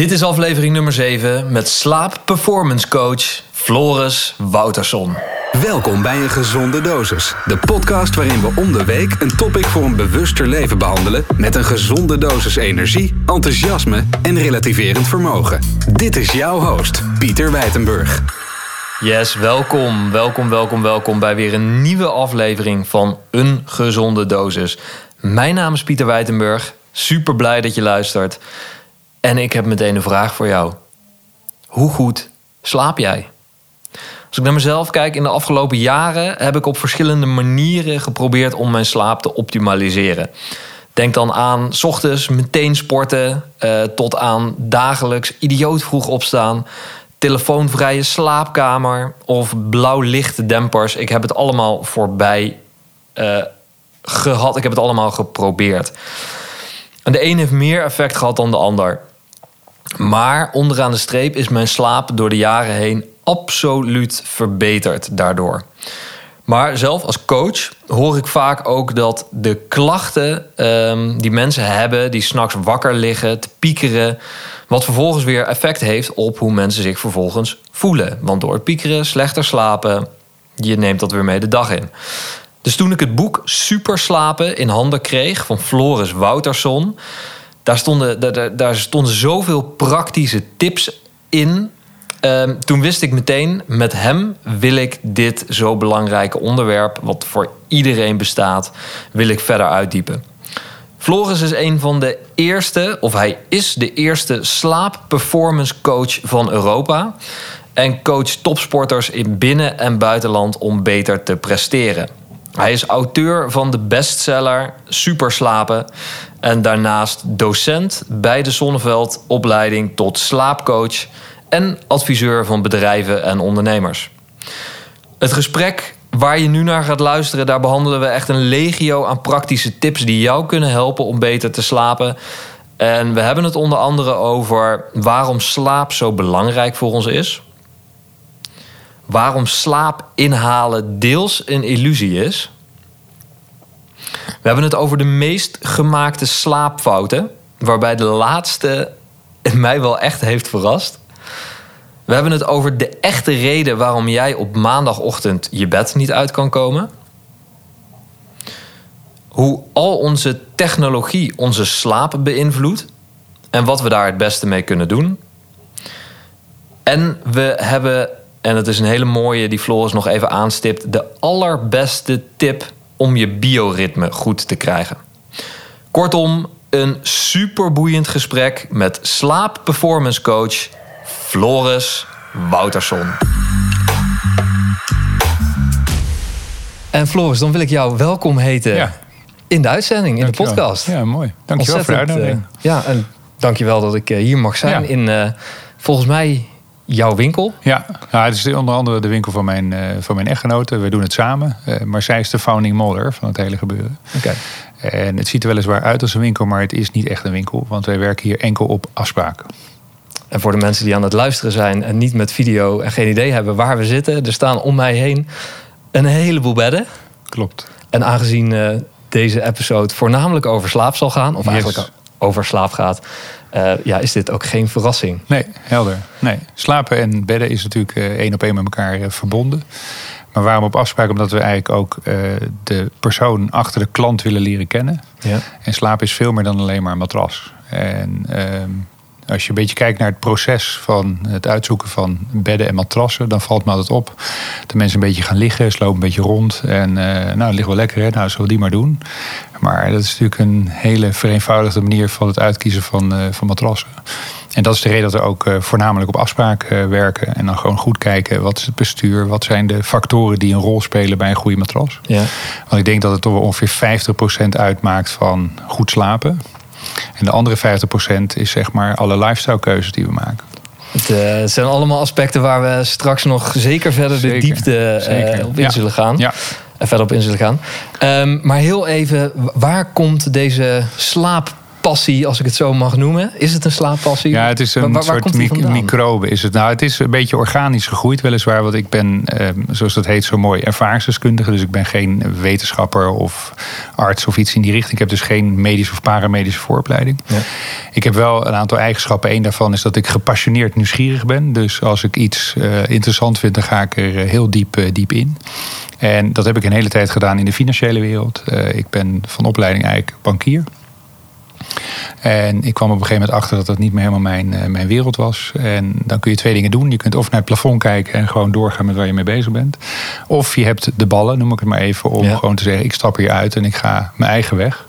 Dit is aflevering nummer 7 met slaap performance coach Floris Wouterson. Welkom bij een gezonde dosis. De podcast waarin we om de week een topic voor een bewuster leven behandelen met een gezonde dosis energie, enthousiasme en relativerend vermogen. Dit is jouw host, Pieter Wijtenburg. Yes, welkom, welkom, welkom, welkom bij weer een nieuwe aflevering van Een Gezonde Dosis. Mijn naam is Pieter Wijtenburg. Super blij dat je luistert. En ik heb meteen een vraag voor jou. Hoe goed slaap jij? Als ik naar mezelf kijk, in de afgelopen jaren heb ik op verschillende manieren geprobeerd om mijn slaap te optimaliseren. Denk dan aan s ochtends meteen sporten, eh, tot aan dagelijks idioot vroeg opstaan, telefoonvrije slaapkamer of blauw lichtdempers. Ik heb het allemaal voorbij uh, gehad. Ik heb het allemaal geprobeerd. En de een heeft meer effect gehad dan de ander. Maar onderaan de streep is mijn slaap door de jaren heen absoluut verbeterd daardoor. Maar zelf als coach hoor ik vaak ook dat de klachten um, die mensen hebben, die s'nachts wakker liggen, te piekeren, wat vervolgens weer effect heeft op hoe mensen zich vervolgens voelen. Want door het piekeren, slechter slapen, je neemt dat weer mee de dag in. Dus toen ik het boek Super Slapen in handen kreeg van Floris Wouterson, daar stonden, daar, daar stonden zoveel praktische tips in. Um, toen wist ik meteen, met hem wil ik dit zo belangrijke onderwerp, wat voor iedereen bestaat, wil ik verder uitdiepen. Floris is een van de eerste, of hij is de eerste slaap-performance coach van Europa. En coacht topsporters in binnen- en buitenland om beter te presteren. Hij is auteur van de bestseller Super Slapen. En daarnaast docent bij de Zonneveld opleiding tot slaapcoach en adviseur van bedrijven en ondernemers. Het gesprek waar je nu naar gaat luisteren, daar behandelen we echt een legio aan praktische tips die jou kunnen helpen om beter te slapen. En we hebben het onder andere over waarom slaap zo belangrijk voor ons is. Waarom slaap inhalen deels een illusie is. We hebben het over de meest gemaakte slaapfouten, waarbij de laatste mij wel echt heeft verrast. We hebben het over de echte reden waarom jij op maandagochtend je bed niet uit kan komen. Hoe al onze technologie onze slaap beïnvloedt en wat we daar het beste mee kunnen doen. En we hebben, en het is een hele mooie die Floris nog even aanstipt, de allerbeste tip om je bioritme goed te krijgen. Kortom, een superboeiend gesprek met slaap performance coach Floris Wouterson. En Floris, dan wil ik jou welkom heten Ja. in de uitzending, in Dankjewel. de podcast. Ja, mooi. Dankjewel voor de Ontzettend, uitnodiging. eh, ja, en dankjewel dat ik eh, hier mag zijn Ja. in eh, volgens mij jouw winkel. ja, nou, het is onder andere de winkel van mijn, eh, van mijn echtgenote. We doen het samen. Eh, maar zij is de founding mother van het hele gebeuren. Oké. En het ziet er weliswaar uit als een winkel, maar het is niet echt een winkel. Want wij werken hier enkel op afspraken. En voor de mensen die aan het luisteren zijn en niet met video en geen idee hebben waar we zitten, er staan om mij heen een heleboel bedden. Klopt. En aangezien eh, deze episode voornamelijk over slaap zal gaan, of Yes. eigenlijk over slaap gaat, eh, ja, is dit ook geen verrassing. Nee, helder. Nee, slapen en bedden is natuurlijk eh, één op één met elkaar eh, verbonden. Maar waarom op afspraak? Omdat we eigenlijk ook de persoon achter de klant willen leren kennen. Ja. En slaap is veel meer dan alleen maar een matras. En ehm, als je een beetje kijkt naar het proces van het uitzoeken van bedden en matrassen, dan valt me altijd op dat mensen een beetje gaan liggen, ze lopen een beetje rond. En eh, nou, het ligt wel lekker, hè? nou, zullen we die maar doen. Maar dat is natuurlijk een hele vereenvoudigde manier van het uitkiezen van, eh, van matrassen. En dat is de reden dat we ook eh, voornamelijk op afspraak werken. En dan gewoon goed kijken, wat is het bestuur? Wat zijn de factoren die een rol spelen bij een goede matras? Ja. Want ik denk dat het toch wel ongeveer 50% uitmaakt van goed slapen. En de andere 50% is zeg maar alle lifestyle keuzes die we maken. Het eh, het zijn allemaal aspecten waar we straks nog zeker verder de diepte eh, op in Ja. zullen gaan. Ja, En verder op in zullen gaan. Ehm, maar heel even, waar komt deze slaap slaappassie, als ik het zo mag noemen. Is het een slaappassie? Ja, het is een Waar- waar soort mi- microbe. Is het. Nou, het is een beetje organisch gegroeid, weliswaar. Want ik ben, eh, zoals dat heet, zo mooi ervaringsdeskundige. Dus ik ben geen wetenschapper of arts of iets in die richting. Ik heb dus geen medische of paramedische vooropleiding. Ja. Ik heb wel een aantal eigenschappen. Eén daarvan is dat ik gepassioneerd nieuwsgierig ben. Dus als ik iets eh, interessant vind, dan ga ik er eh, heel diep, eh, diep in. En dat heb ik een hele tijd gedaan in de financiële wereld. Eh, ik ben van opleiding eigenlijk bankier. En ik kwam op een gegeven moment achter dat dat niet meer helemaal mijn, eh, mijn wereld was. En dan kun je twee dingen doen. Je kunt of naar het plafond kijken en gewoon doorgaan met waar je mee bezig bent. Of je hebt de ballen, noem ik het maar even, om Ja. gewoon te zeggen: ik stap hier uit en ik ga mijn eigen weg.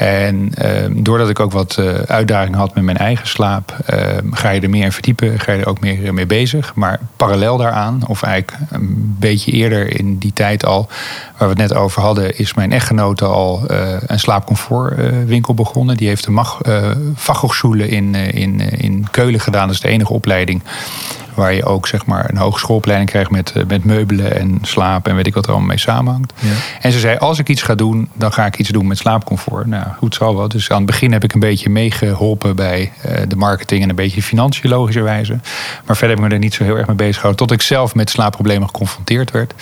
En ehm, doordat ik ook wat eh, uitdaging had met mijn eigen slaap, ehm, ga je er meer in verdiepen, ga je er ook meer eh, mee bezig. Maar parallel daaraan, of eigenlijk een beetje eerder in die tijd al, waar we het net over hadden, is mijn echtgenote al eh, een slaapcomfortwinkel begonnen. Die heeft de mag, in, in, in Keulen gedaan. Dat is de enige opleiding waar je ook zeg maar, een hogeschoolopleiding krijgt met, eh, met meubelen en slaap en weet ik wat er allemaal mee samenhangt. Ja. En ze zei, als ik iets ga doen, dan ga ik iets doen met slaapcomfort. Nou, goed zal wel. Dus aan het begin heb ik een beetje meegeholpen bij eh, de marketing en een beetje financiën, logischerwijze. Maar verder heb ik me er niet zo heel erg mee bezig gehouden. Tot ik zelf met slaapproblemen geconfronteerd werd.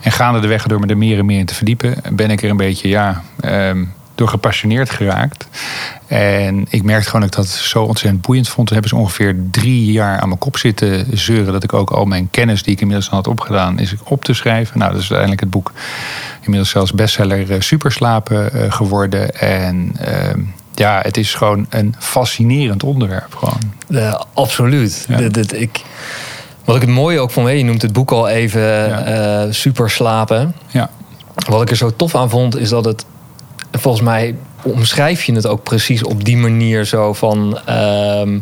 En gaandeweg, door me er meer en meer in te verdiepen, ben ik er een beetje, ja, ehm, door gepassioneerd geraakt. En ik merkte gewoon dat ik dat zo ontzettend boeiend vond. Toen hebben ze ongeveer drie jaar aan mijn kop zitten zeuren. Dat ik ook al mijn kennis die ik inmiddels had opgedaan, is op te schrijven. Nou, dat is uiteindelijk het boek. Inmiddels zelfs bestseller eh, Superslapen eh, geworden. En ehm, ja, het is gewoon een fascinerend onderwerp. Gewoon. Absoluut. Ja. Dit- ik, wat ik het mooie ook vond, je noemt het boek al even Ja. eh, Super Slapen. Ja, Wat ik er zo tof aan vond, is dat het volgens mij omschrijf je het ook precies op die manier zo van. ehm,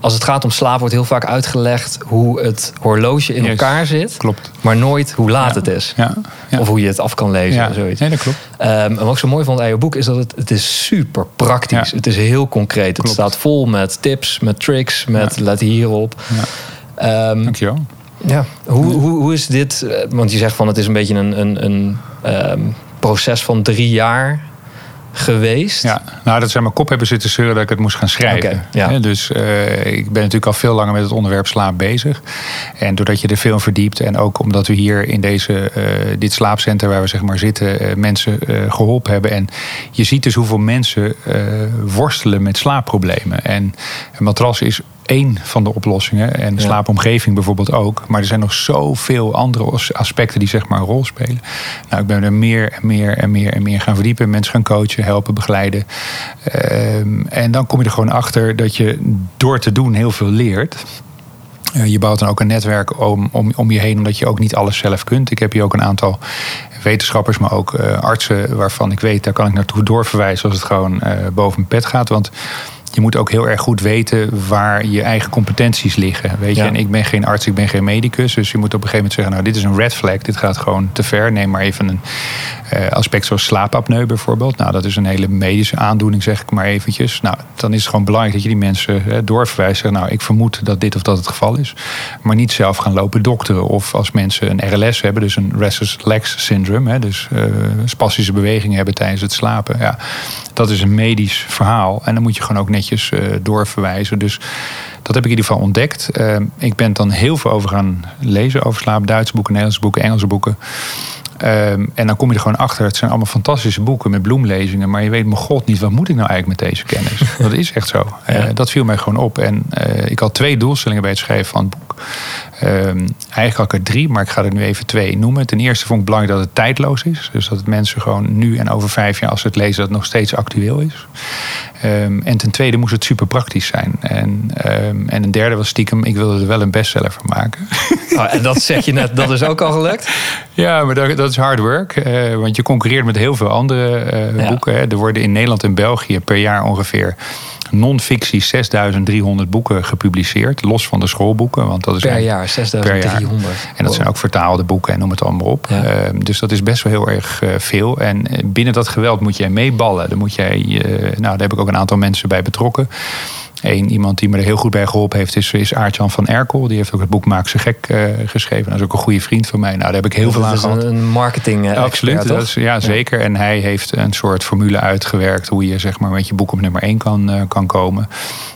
als het gaat om slaap wordt heel vaak uitgelegd hoe het horloge in Yes. elkaar zit, klopt. maar nooit hoe laat Ja. het is. Ja, ja. Of hoe je het af kan lezen. ja. of zoiets. Nee, dat klopt. Ehm, en wat ik zo mooi vond aan je boek is dat het, het is super praktisch. Het is heel concreet. Het staat vol met tips, met tricks, met let hierop. Ja. Ehm, Dankjewel. ja. Hoe, hoe, hoe is dit? eh, Want je zegt van het is een beetje een, een, een proces van drie jaar geweest. Ja, nou, dat ze aan mijn kop hebben zitten zeuren dat ik het moest gaan schrijven. Ja. Dus eh, ik ben natuurlijk al veel langer met het onderwerp slaap bezig. En doordat je er veel in verdiept en ook omdat we hier in deze, eh, dit slaapcentrum waar we zeg maar zitten, eh, mensen eh, geholpen hebben. En je ziet dus hoeveel mensen worstelen met slaapproblemen. En een matras is één van de oplossingen. En Ja. slaapomgeving bijvoorbeeld ook. Maar er zijn nog zoveel andere as- aspecten die zeg maar een rol spelen. Nou, ik ben er meer en meer en meer en meer gaan verdiepen. Mensen gaan coachen, helpen, begeleiden. Ehm, en dan kom je er gewoon achter dat je door te doen heel veel leert. Eh, je bouwt dan ook een netwerk om, om, om je heen, omdat je ook niet alles zelf kunt. Ik heb hier ook een aantal wetenschappers, maar ook eh, artsen waarvan ik weet, daar kan ik naartoe doorverwijzen als het gewoon eh, boven mijn pet gaat. Want je moet ook heel erg goed weten waar je eigen competenties liggen. Weet je, Ja. en ik ben geen arts, ik ben geen medicus. Dus je moet op een gegeven moment zeggen: Nou, dit is een red flag, dit gaat gewoon te ver. Neem maar even een eh, aspect zoals slaapapneu bijvoorbeeld. Nou, dat is een hele medische aandoening, zeg ik maar eventjes. Nou, dan is het gewoon belangrijk dat je die mensen eh, doorverwijst. Zeggen, Nou, ik vermoed dat dit of dat het geval is. Maar niet zelf gaan lopen dokteren. Of als mensen een RLS hebben, dus een restless legs syndrome. Hè, dus eh, spastische bewegingen hebben tijdens het slapen. Ja, dat is een medisch verhaal. En dan moet je gewoon ook netjes eh, doorverwijzen. Dus dat heb ik in ieder geval ontdekt. Eh, ik ben dan heel veel over gaan lezen over slaap. Duitse boeken, Nederlandse boeken, Engelse boeken. Ehm, en dan kom je er gewoon achter. Het zijn allemaal fantastische boeken met bloemlezingen. Maar je weet, mijn god, niet wat moet ik nou eigenlijk met deze kennis? dat is echt zo. Eh, dat viel mij gewoon op. En eh, ik had twee doelstellingen bij het schrijven van het boek. Ehm, eigenlijk had ik er drie, maar ik ga er nu even twee noemen. Ten eerste vond ik belangrijk dat het tijdloos is. Dus dat het mensen gewoon nu en over vijf jaar, als ze het lezen, dat het nog steeds actueel is. Ehm, en ten tweede moest het super praktisch zijn. En, ehm, en een derde was stiekem, ik wilde er wel een bestseller van maken. Oh, en dat zeg je net, dat is ook al gelukt. Ja, maar dat, dat is hard work. eh, want je concurreert met heel veel andere eh, Ja. boeken. Hè. Er worden in Nederland en België per jaar ongeveer non-fictie 6300 boeken gepubliceerd. Los van de schoolboeken. Want dat is Per jaar, 6300. En dat zijn ook vertaalde boeken en noem het allemaal op. Ja. Ehm, dus dat is best wel heel erg eh, veel. En binnen dat geweld moet jij meeballen. Dan moet jij, nou, daar heb ik ook een aantal mensen bij betrokken. Eén iemand die me er heel goed bij geholpen heeft is, is Aartjan van Erkel. Die heeft ook het boek Maak ze gek uh, geschreven. Dat is ook een goede vriend van mij. Nou, daar heb ik heel veel aan gehad. Een marketing uh, Absoluut, dat is, ja, zeker. En hij heeft een soort formule uitgewerkt... hoe je zeg maar, met je boek op nummer 1 kan, uh, kan komen.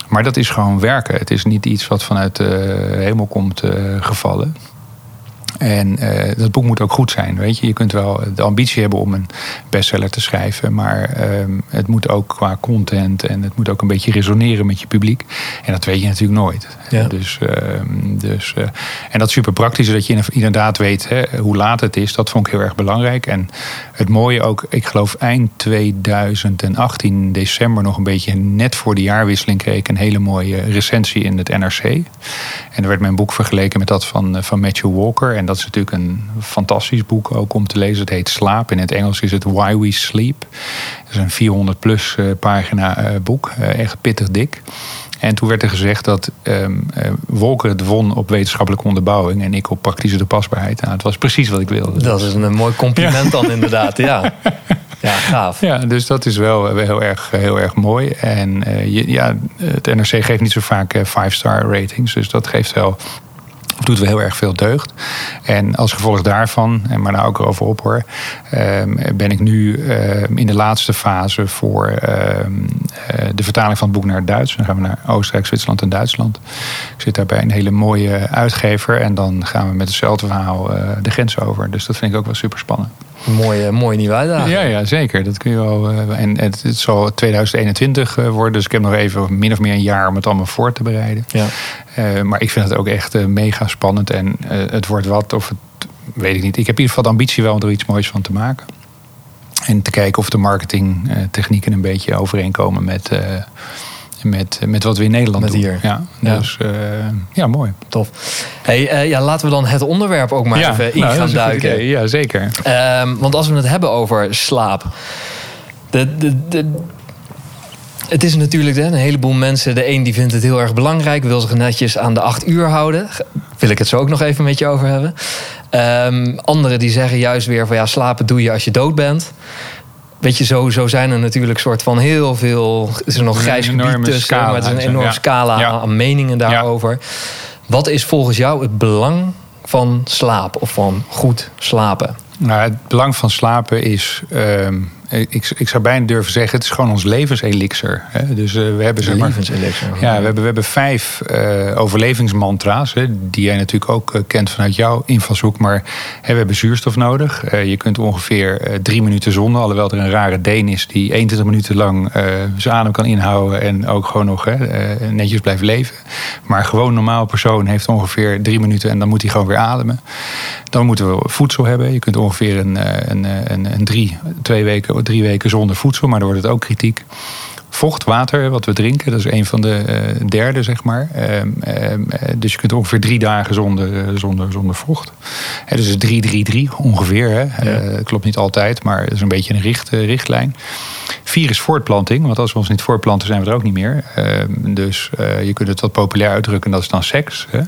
Maar dat is gewoon werken. Het is niet iets wat vanuit de hemel komt gevallen. En uh, dat boek moet ook goed zijn. Weet je? je kunt wel de ambitie hebben om een bestseller te schrijven. Maar uh, het moet ook qua content en het moet ook een beetje resoneren met je publiek. En dat weet je natuurlijk nooit. Ja. Dus, uh, dus, uh, en dat is super praktisch, dat je inderdaad weet hè, hoe laat het is. Dat vond ik heel erg belangrijk. En het mooie ook, ik geloof eind 2018, december nog een beetje net voor de jaarwisseling, kreeg ik een hele mooie recensie in het NRC. En er werd mijn boek vergeleken met dat van, van Matthew Walker. En dat is natuurlijk een fantastisch boek ook om te lezen. Het heet Slaap. In het Engels is het Why We Sleep. Het is een 400 plus uh, pagina uh, boek. Uh, echt pittig dik. En toen werd er gezegd dat um, Wolker het won op wetenschappelijke onderbouwing en ik op praktische toepasbaarheid. Nou, het was precies wat ik wilde. Dat is een mooi compliment ja. dan inderdaad, ja. Ja, gaaf. Ja, dus dat is wel heel erg, heel erg mooi. En uh, ja, het NRC geeft niet zo vaak five-star ratings. Dus dat geeft wel doet wel heel erg veel deugd. En als gevolg daarvan, en maar nou ook erover op hoor, ben ik nu in de laatste fase voor de vertaling van het boek naar het Duits. Dan gaan we naar Oostenrijk, Zwitserland en Duitsland. Ik zit daar bij een hele mooie uitgever en dan gaan we met hetzelfde verhaal de grens over. Dus dat vind ik ook wel super spannend. Mooie, mooie nieuwe uitdaging. Ja, ja, zeker. Dat kun je wel. En het, het zal 2021 worden. Dus ik heb nog even min of meer een jaar om het allemaal voor te bereiden. Ja. Uh, maar ik vind het ook echt mega spannend. En uh, het wordt wat, of het weet ik niet. Ik heb in ieder geval de ambitie wel om er iets moois van te maken. En te kijken of de marketingtechnieken een beetje overeenkomen met met, met wat we in Nederland met doen. Hier. Ja, dus uh, ja, mooi. Tof. Hey, uh, ja, laten we dan het onderwerp ook maar ja, even in nou, gaan duiken. Ja, zeker. Um, want als we het hebben over slaap. De, de, de, het is natuurlijk hè, een heleboel mensen. De een die vindt het heel erg belangrijk, wil zich netjes aan de acht uur houden. Wil ik het zo ook nog even met je over hebben. Um, anderen die zeggen juist weer van ja, slapen doe je als je dood bent. Weet je, zo, zo zijn er natuurlijk soort van heel veel. Er is nog grijs gebied tussen, scala, maar het is een enorme ja. scala ja. aan meningen daarover. Wat is volgens jou het belang van slaap of van goed slapen? Nou, het belang van slapen is. Um, ik, ik zou bijna durven zeggen, het is gewoon ons levenselixer. Hè? Dus uh, we hebben zeg maar, levenselixer. Ja, we hebben, we hebben vijf uh, overlevingsmantra's, hè, die jij natuurlijk ook uh, kent vanuit jouw invalshoek. Maar hè, we hebben zuurstof nodig. je kunt ongeveer drie minuten zonder, alhoewel er een rare Deen is die 21 minuten lang zijn adem kan inhouden en ook gewoon nog netjes blijft leven. Maar gewoon een normaal persoon heeft ongeveer drie minuten en dan moet hij gewoon weer ademen. Dan moeten we voedsel hebben. Je kunt ongeveer een, een, een, een drie, twee weken drie weken zonder voedsel, maar dan wordt het ook kritiek. Vocht, water, wat we drinken, dat is een van de uh, derde, zeg maar. Uh, uh, dus je kunt ongeveer drie dagen zonder, zonder, zonder vocht. Dus 3-3-3 ongeveer. Hè. Ja. klopt niet altijd, maar dat is een beetje een richt, richtlijn. Vier is voortplanting, want als we ons niet voortplanten zijn we er ook niet meer. Ehm, dus je kunt het wat populair uitdrukken, dat is dan seks. Hè.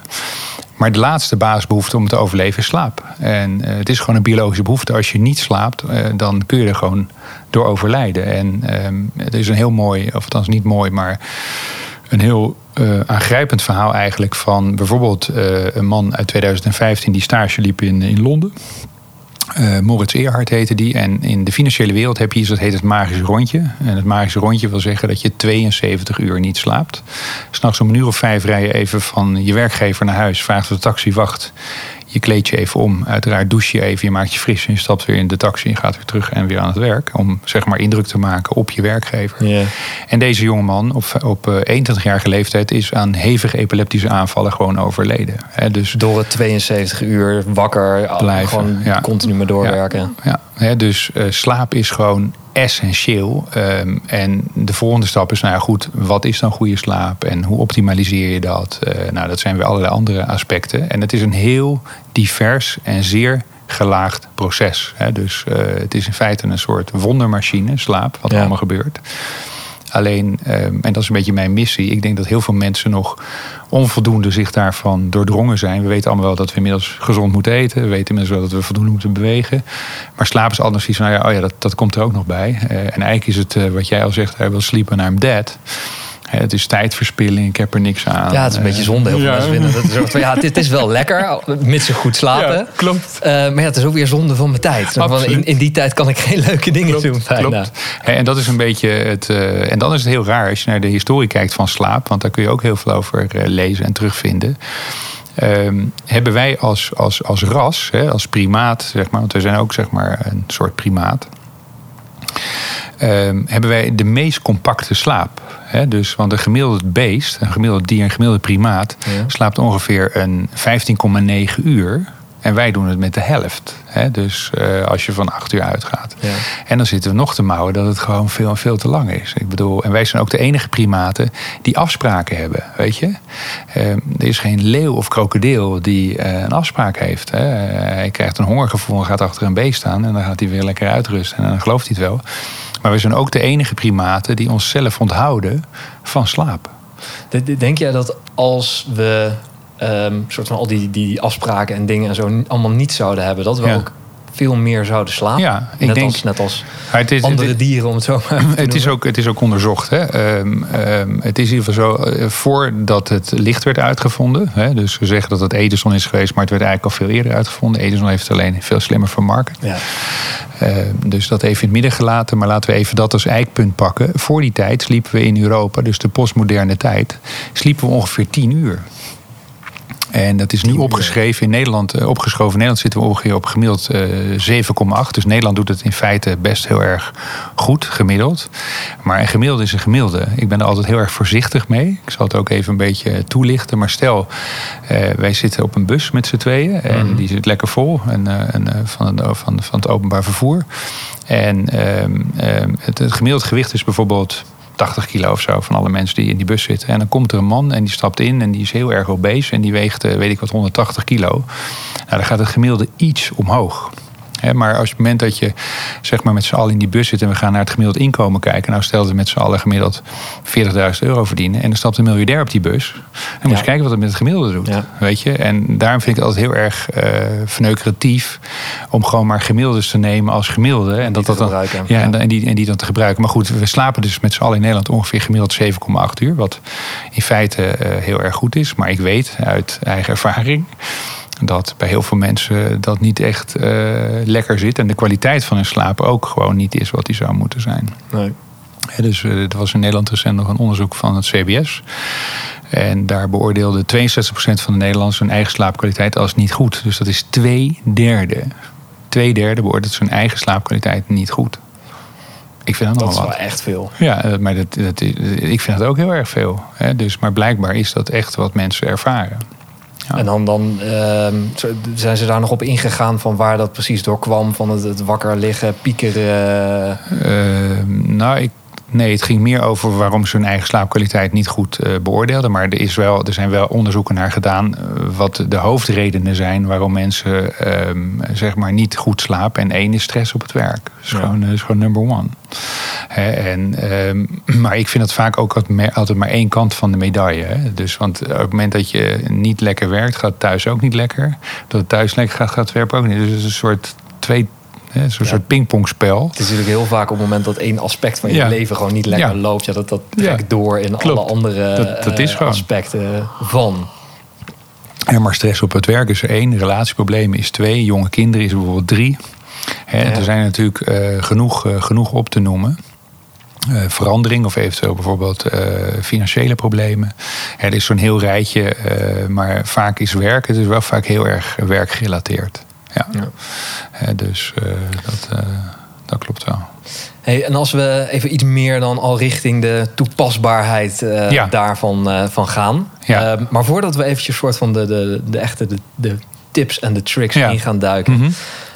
Maar de laatste basisbehoefte om te overleven is slaap. En uh, het is gewoon een biologische behoefte. Als je niet slaapt, uh, dan kun je er gewoon door overlijden. En uh, er is een heel mooi, of althans niet mooi, maar een heel uh, aangrijpend verhaal eigenlijk van bijvoorbeeld een man uit 2015 die stage liep in, in Londen. Uh, Moritz Eerhard heette die. En in de financiële wereld heb je iets dat heet het magische rondje. En het magische rondje wil zeggen dat je 72 uur niet slaapt. S'nachts om een uur of vijf rij je even van je werkgever naar huis. Vraagt de taxi wacht. Je kleed je even om. Uiteraard douche je even. Je maakt je fris. En je stapt weer in de taxi en gaat weer terug en weer aan het werk. Om zeg maar indruk te maken op je werkgever. Yeah. En deze jongeman op, op 21-jarige leeftijd is aan hevige epileptische aanvallen gewoon overleden. He, dus Door het 72 uur wakker blijven. Gewoon ja. continu maar doorwerken. Ja, ja. He, dus uh, slaap is gewoon essentieel. Um, en de volgende stap is, nou ja, goed, wat is dan goede slaap en hoe optimaliseer je dat? Uh, nou, dat zijn weer allerlei andere aspecten. En het is een heel divers en zeer gelaagd proces. Hè. Dus uh, het is in feite een soort wondermachine, slaap, wat ja. allemaal gebeurt. Alleen, um, en dat is een beetje mijn missie. Ik denk dat heel veel mensen nog onvoldoende zich daarvan doordrongen zijn. We weten allemaal wel dat we inmiddels gezond moeten eten. We weten inmiddels wel dat we voldoende moeten bewegen. Maar slaap is anders iets van, nou ja, oh ja dat, dat komt er ook nog bij. Uh, en eigenlijk is het, uh, wat jij al zegt, I will sleep when I'm dead. Het is tijdverspilling, ik heb er niks aan. Ja, het is een beetje zonde. Heel veel Ja. mensen vinden dat het, ja, het is wel lekker, mits ze goed slapen. Ja, klopt. Eh, maar ja, het is ook weer zonde van mijn tijd. Van, Absoluut. in, in die tijd kan ik geen leuke dingen doen. Klopt. Hè, En dat is een beetje het. eh, en dan is het heel raar als je naar de historie kijkt van slaap, want daar kun je ook heel veel over eh, lezen en terugvinden. Ehm, hebben wij als, als, als ras, hè, als primaat, zeg maar, want we zijn ook zeg maar een soort primaat. Ehm, hebben wij de meest compacte slaap. Dus, want een gemiddeld beest, een gemiddeld dier, een gemiddelde primaat, Ja. slaapt ongeveer een 15,9 uur. En wij doen het met de helft. Hè? Dus eh, als je van 8 uur uitgaat. Ja. En dan zitten we nog te mouwen dat het gewoon veel en veel te lang is. Ik bedoel, en wij zijn ook de enige primaten die afspraken hebben, weet je. Eh, er is geen leeuw of krokodil die eh, een afspraak heeft. Hè. hij krijgt een hongergevoel en gaat achter een beest staan... en dan gaat hij weer lekker uitrusten en dan gelooft hij het wel. Maar we zijn ook de enige primaten die onszelf onthouden van slaap. Denk jij dat als we ehm, soort van al die, die afspraken en dingen en zo allemaal niet zouden hebben, dat we Ja. ook veel meer zouden slapen? Ja, ik net, denk- als, net als het is, andere het- dieren, om het zo maar Het is, ook, het is ook onderzocht. Hè. Ehm, ehm, het is in ieder geval zo, eh, voordat het licht werd uitgevonden. Hè, dus we zeggen dat het Edison is geweest, maar het werd eigenlijk al veel eerder uitgevonden. Edison heeft het alleen veel slimmer vermarkt. Ja. Dus dat even in het midden gelaten. Maar laten we even dat als eikpunt pakken. Voor die tijd sliepen we in Europa, dus de postmoderne tijd, sliepen we ongeveer 10 uur. En dat is nu opgeschreven in Nederland. eh, Opgeschoven in Nederland zitten we ongeveer op gemiddeld eh, 7,8. Dus Nederland doet het in feite best heel erg goed, gemiddeld. Maar een gemiddelde is een gemiddelde. Ik ben er altijd heel erg voorzichtig mee. Ik zal het ook even een beetje toelichten. Maar stel, eh, wij zitten op een bus met z'n tweeën. En die zit lekker vol en, eh, en, eh, van, het, van, van het openbaar vervoer. En ehm, ehm, het, het gemiddeld gewicht is bijvoorbeeld 80 kilo of zo van alle mensen die in die bus zitten. En dan komt er een man en die stapt in en die is heel erg obese. En die weegt, eh, weet ik wat, 180 kilo. Nou, dan gaat het gemiddelde iets omhoog. Maar als het moment dat je zeg maar, met z'n allen in die bus zit en we gaan naar het gemiddeld inkomen kijken. Nou, stel dat we met z'n allen gemiddeld 40.000 euro verdienen. En dan stapt een miljardair op die bus. Dan moet Ja. je kijken wat het met het gemiddelde doet. Ja. Weet je? En daarom vind ik het altijd heel erg eh verneukeratief om gewoon maar gemiddeldes te nemen als gemiddelde. En dat dat dan. Ja, Ja. En, dan- en, die, en die dan te gebruiken. Maar goed, we slapen dus met z'n allen in Nederland ongeveer gemiddeld 7,8 uur. Wat in feite eh, heel erg goed is. Maar ik weet uit eigen ervaring dat bij heel veel mensen dat niet echt eh, lekker zit. En de kwaliteit van hun slaap ook gewoon niet is wat die zou moeten zijn. Nee. Dus eh, er was in Nederland recent nog een onderzoek van het CBS. En daar beoordeelde 62% van de Nederlanders hun eigen slaapkwaliteit als niet goed. Dus dat is twee derde. Twee derde beoordeelt zijn eigen slaapkwaliteit niet goed. Ik vind dat Dat is wel wat. echt veel. Ja, maar dat, dat, ik vind dat ook heel erg veel. Hè? Dus, maar blijkbaar is dat echt wat mensen ervaren. Ja. En dan, dan ehm, zijn ze daar nog op ingegaan van waar dat precies door kwam. Van het, het wakker liggen, piekeren. Ehm, nou, ik, nee, het ging meer over waarom ze hun eigen slaapkwaliteit niet goed eh, beoordeelden. Maar er, is wel, er zijn wel onderzoeken naar gedaan. eh, wat de hoofdredenen zijn waarom mensen ehm, zeg maar niet goed slapen. En één is stress op het werk. Dat is, Ja. gewoon, dat is gewoon number one. Hè, en, ehm, maar ik vind dat vaak ook altijd maar- één kant van de medaille. Hè. Dus, want op het moment dat je niet lekker werkt, gaat het thuis ook niet lekker. Dat het thuis lekker gaat, gaat het werk ook niet. Dus het is een soort twee. Zo'n Ja. soort pingpongspel. Het is natuurlijk heel vaak op het moment dat één aspect van je Ja. leven gewoon niet lekker Ja. loopt. Ja, dat, dat trekt door in Klopt. alle andere Dat- dat is eh, aspecten van. En maar stress op het werk is er één, relatieproblemen is twee, jonge kinderen is bijvoorbeeld drie. Er zijn natuurlijk eh, genoeg, eh, genoeg op te noemen. Verandering of eventueel bijvoorbeeld financiële problemen. Er is zo'n heel rijtje, maar vaak is werk, het is wel vaak heel erg werkgerelateerd. Ja. Dus eh, dat, eh, dat klopt wel. Hey, en als we even iets meer dan al richting de toepasbaarheid eh, Ja. daarvan van gaan. Ja. Maar voordat we eventjes soort van de, de, de echte de, de tips en de tricks Ja. in gaan duiken. Mhm.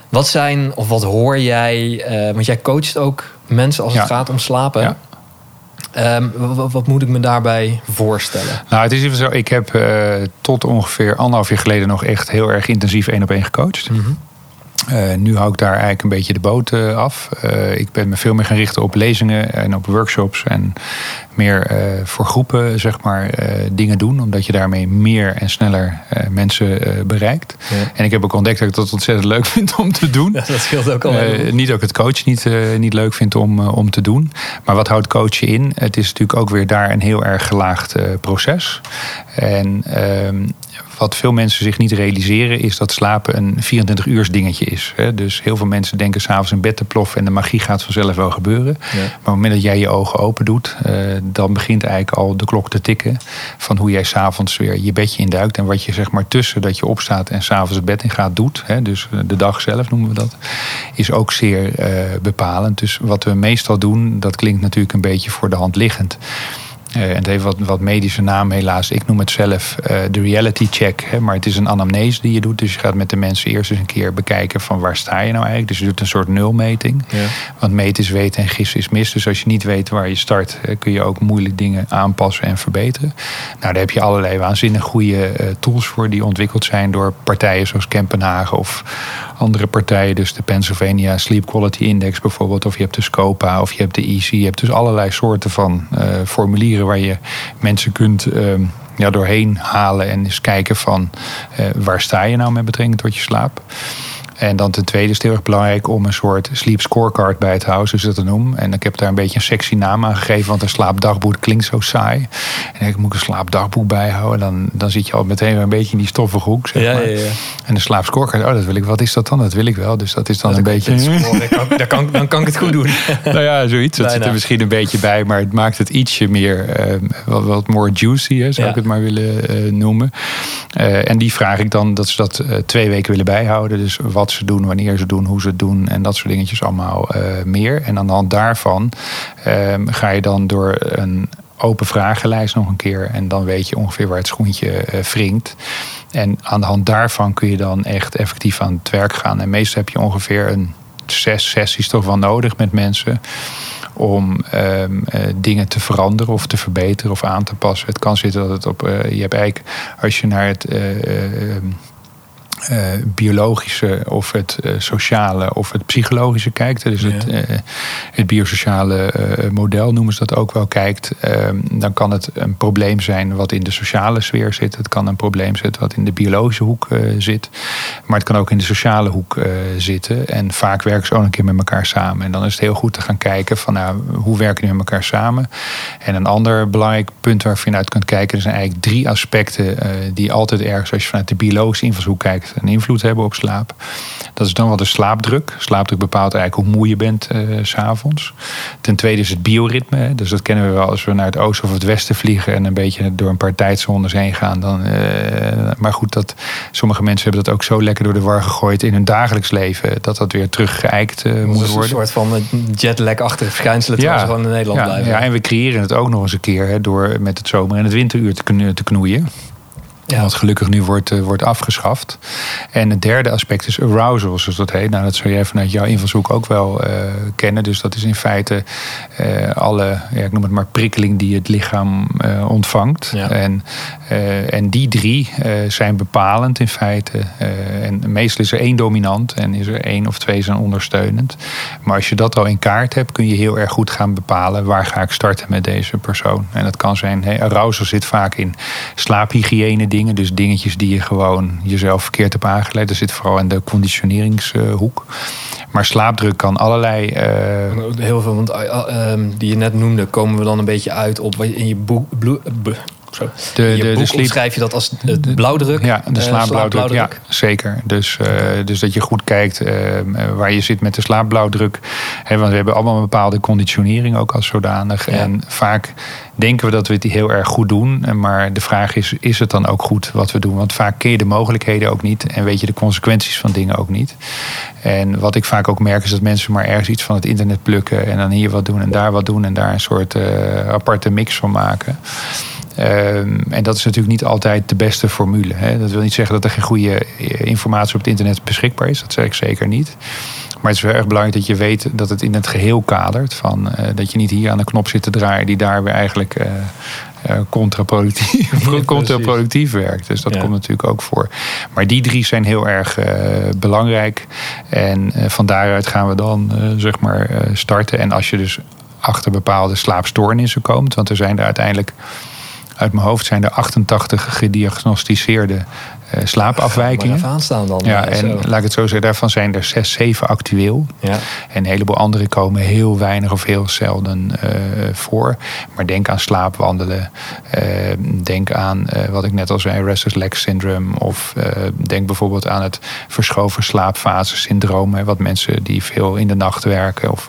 Wat zijn of wat hoor jij? want jij coacht ook mensen als het gaat om slapen. Ehm, wa- wa- wat, moet ik me daarbij voorstellen? Nou, het is even zo. Ik heb eh, tot ongeveer anderhalf jaar geleden nog echt heel erg intensief één op één gecoacht. Uh, nu hou ik daar eigenlijk een beetje de boot uh, af. Uh, ik ben me veel meer gaan richten op lezingen en op workshops. En meer voor groepen, zeg maar, dingen doen. Omdat je daarmee meer en sneller mensen bereikt. Ja. En ik heb ook ontdekt dat ik dat ontzettend leuk vind om te doen. Ja, dat scheelt ook al. niet ook het coach niet, niet leuk vind om, om te doen. Maar wat houdt coachen in? Het is natuurlijk ook weer daar een heel erg gelaagd proces. En ehm, wat veel mensen zich niet realiseren is dat slapen een 24 uurs dingetje is. Dus heel veel mensen denken s'avonds in bed te ploffen en de magie gaat vanzelf wel gebeuren. Maar op het moment dat jij je ogen open doet, eh, dan begint eigenlijk al de klok te tikken van hoe jij s'avonds weer je bedje induikt. En wat je zeg maar tussen dat je opstaat en s'avonds het bed in gaat doet, dus de dag zelf noemen we dat, is ook zeer eh, bepalend. Dus wat we meestal doen, dat klinkt natuurlijk een beetje voor de hand liggend. Uh, en het heeft wat, wat medische naam helaas. Ik noem het zelf uh, de reality check. Hè, maar het is een anamnese die je doet. Dus je gaat met de mensen eerst eens een keer bekijken van waar sta je nou eigenlijk. Dus je doet een soort nulmeting. Ja. Want meten is weten en gissen is mis. Dus als je niet weet waar je start, kun je ook moeilijk dingen aanpassen en verbeteren. Nou, daar heb je allerlei waanzinnig goede tools voor die ontwikkeld zijn door partijen zoals Kempenhagen of andere partijen. Dus de Pennsylvania Sleep Quality Index bijvoorbeeld. Of je hebt de SCOPA of je hebt de EC. Je hebt dus allerlei soorten van formulieren waar je mensen kunt uh, ja, doorheen halen en eens kijken van uh, waar sta je nou met betrekking tot je slaap. En dan ten tweede is het heel erg belangrijk om een soort sleep scorecard bij te houden, zoals ze dat noemen. En ik heb daar een beetje een sexy naam aan gegeven, want een slaapdagboek klinkt zo saai. En ik moet een slaapdagboek bijhouden, dan, dan zit je al meteen weer een beetje in die stoffige hoek. Zeg maar. ja, ja, ja. En de slaapscorecard, oh, dat wil ik. Wat is dat dan? Dat wil ik wel. Dus dat is dan een beetje. dan, kan, dan kan ik het goed doen. nou ja, zoiets. Dat zit er misschien een beetje bij, maar het maakt het ietsje meer, uh, wat, wat more juicy, hè, zou ik het maar willen uh, noemen. Uh, en die vraag ik dan dat ze dat twee weken willen bijhouden. Dus wat ze doen, wanneer ze doen, hoe ze het doen en dat soort dingetjes allemaal uh, meer. En aan de hand daarvan uh, ga je dan door een open vragenlijst nog een keer en dan weet je ongeveer waar het schoentje uh, wringt. En aan de hand daarvan kun je dan echt effectief aan het werk gaan. En meestal heb je ongeveer een zes sessies toch wel nodig met mensen om um, uh, dingen te veranderen of te verbeteren of aan te passen. Het kan zitten dat het op. Je hebt eigenlijk, als je naar het. Uh, biologische of het uh, sociale of het psychologische kijkt. Dus ja. het, uh, het biosociale model noemen ze dat ook wel kijkt. Ehm, dan kan het een probleem zijn wat in de sociale sfeer zit. Het kan een probleem zijn wat in de biologische hoek zit. Maar het kan ook in de sociale hoek zitten. En vaak werken ze ook een keer met elkaar samen. En dan is het heel goed te gaan kijken van nou, hoe werken die met elkaar samen. En een ander belangrijk punt waar je vanuit kunt kijken, er zijn eigenlijk drie aspecten die altijd ergens, als je vanuit de biologische invalshoek kijkt, een invloed hebben op slaap. Dat is dan wat de slaapdruk. Slaapdruk bepaalt eigenlijk hoe moe je bent uh, s'avonds. Ten tweede is het bioritme. Dus dat kennen we wel als we naar het oosten of het westen vliegen en een beetje door een paar tijdzones heen gaan. Dan, uh, maar goed, dat, sommige mensen hebben dat ook zo lekker door de war gegooid in hun dagelijks leven. Dat dat weer teruggeëikt uh, moet worden. Een soort van jetlag-achtige verschijnselen ja, ze gewoon in Nederland ja, blijven. Ja, en we creëren het ook nog eens een keer hè, door met het zomer- en het winteruur te, te knoeien. Ja. Wat gelukkig nu wordt, uh, wordt afgeschaft. En het derde aspect is arousal, zoals dat heet. Nou, dat zou jij vanuit jouw invalshoek ook wel uh, kennen. Dus dat is in feite uh, alle, ja, ik noem het maar, prikkeling die het lichaam ontvangt. Ja. En, en die drie zijn bepalend in feite. en meestal is er één dominant en is er één of twee zijn ondersteunend. Maar als je dat al in kaart hebt, kun je heel erg goed gaan bepalen waar ga ik starten met deze persoon. En dat kan zijn, hey, arousal zit vaak in slaaphygiëne dingen. Dus dingetjes die je gewoon jezelf verkeerd hebt aangeleid. Dat zit vooral in de conditioneringshoek. Maar slaapdruk kan allerlei. Uh... Heel veel, want uh, die je net noemde, komen we dan een beetje uit op in je boek. Zo. De, de, de sleep, schrijf je dat als de, blauwdruk? Ja, de slaapblauwdruk. Ja, zeker. Dus, uh, dus dat je goed kijkt uh, waar je zit met de slaapblauwdruk. Want we hebben allemaal een bepaalde conditionering ook als zodanig. Ja. En vaak denken we dat we het heel erg goed doen. Maar de vraag is, is het dan ook goed wat we doen? Want vaak ken je de mogelijkheden ook niet. En weet je de consequenties van dingen ook niet. En wat ik vaak ook merk is dat mensen maar ergens iets van het internet plukken. En dan hier wat doen en daar wat doen. En daar een soort uh, aparte mix van maken. Um, en dat is natuurlijk niet altijd de beste formule. Hè. Dat wil niet zeggen dat er geen goede informatie op het internet beschikbaar is. Dat zeg ik zeker niet. Maar het is wel erg belangrijk dat je weet dat het in het geheel kadert. Van, uh, dat je niet hier aan de knop zit te draaien die daar weer eigenlijk uh, uh, contraproductief, ja, contraproductief werkt. Dus dat ja. komt natuurlijk ook voor. Maar die drie zijn heel erg belangrijk. En van daaruit gaan we dan zeg maar starten. En als je dus achter bepaalde slaapstoornissen komt, want er zijn er uiteindelijk uit mijn hoofd zijn er 88 gediagnosticeerde uh, slaapafwijkingen. Aanstaan dan. Ja, en zo. laat ik het zo zeggen, daarvan zijn er 6, 7 actueel. Ja. En een heleboel andere komen heel weinig of heel zelden uh, voor. Maar denk aan slaapwandelen. Uh, denk aan wat ik net al zei, restless leg syndrome. Of denk bijvoorbeeld aan het verschoven slaapfase syndroom. wat mensen die veel in de nacht werken of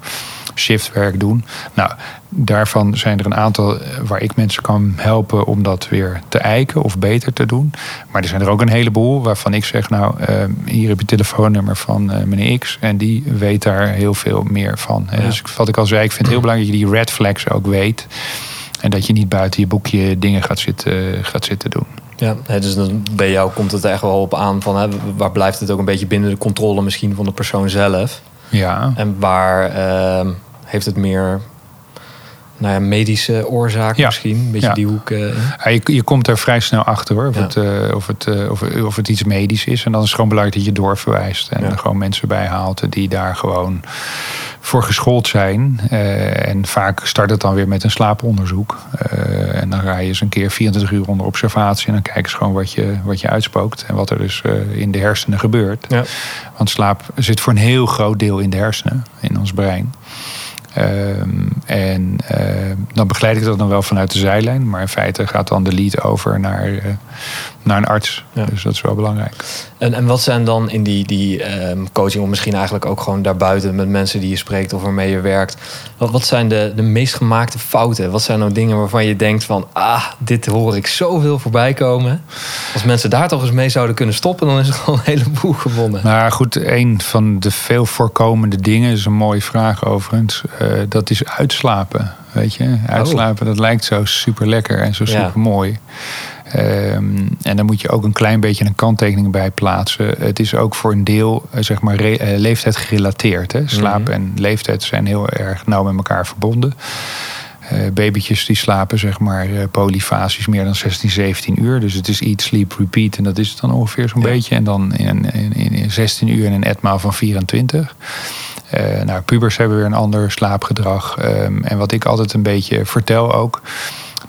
shiftwerk doen. Nou, daarvan zijn er een aantal waar ik mensen kan helpen om dat weer te eiken of beter te doen. Maar er zijn er ook een heleboel waarvan ik zeg, nou, uh, hier heb je telefoonnummer van uh, meneer X en die weet daar heel veel meer van. Ja. Dus wat ik al zei, ik vind het heel belangrijk dat je die red flags ook weet. En dat je niet buiten je boekje dingen gaat zitten, gaat zitten doen. Ja, dus dan bij jou komt het echt wel op aan van hè, waar blijft het ook een beetje binnen de controle misschien van de persoon zelf. Ja. En waar uh, heeft het meer nou ja, medische oorzaak ja. misschien. Een beetje Ja. die hoek. eh, Ja, je, je komt er vrij snel achter hoor. Of, het, eh, of, het, eh, of, of het iets medisch is. En dan is het gewoon belangrijk dat je doorverwijst. En er gewoon mensen bij haalt die daar gewoon voor geschoold zijn. En vaak start het dan weer met een slaaponderzoek. En dan ga je eens een keer 24 uur onder observatie. En dan kijken ze gewoon wat je, wat je uitspookt. En wat er dus in de hersenen gebeurt. Want slaap zit voor een heel groot deel in de hersenen, in ons brein. Ehm, en ehm, dan begeleid ik dat dan wel vanuit de zijlijn. Maar in feite gaat dan de lead over naar, eh, naar een arts. Ja. Dus dat is wel belangrijk. En, en wat zijn dan in die, die ehm, coaching, of misschien eigenlijk ook gewoon daarbuiten met mensen die je spreekt of waarmee je werkt. Wat, wat zijn de, de meest gemaakte fouten? Wat zijn nou dingen waarvan je denkt van, ah, dit hoor ik zoveel voorbij komen. Als mensen daar toch eens mee zouden kunnen stoppen, dan is er gewoon een heleboel gewonnen. Maar goed, een van de veel voorkomende dingen, is een mooie vraag overigens. eh, dat is uitslapen. Weet je, uitslapen, dat lijkt zo super lekker en zo Ja. super mooi. Ehm, en dan moet je ook een klein beetje een kanttekening bij plaatsen. Het is ook voor een deel eh, zeg maar re- eh, leeftijd gerelateerd. Hè? Slaap Mhm. en leeftijd zijn heel erg nauw met elkaar verbonden. Eh babytjes die slapen zeg maar eh, polyfasisch meer dan 16, 17 uur. Dus het is eat, sleep, repeat. En dat is het dan ongeveer zo'n Ja. beetje. En dan in, in, in 16 uur en een etmaal van 24. Eh, nou, pubers hebben weer een ander slaapgedrag. Ehm, en wat ik altijd een beetje vertel ook.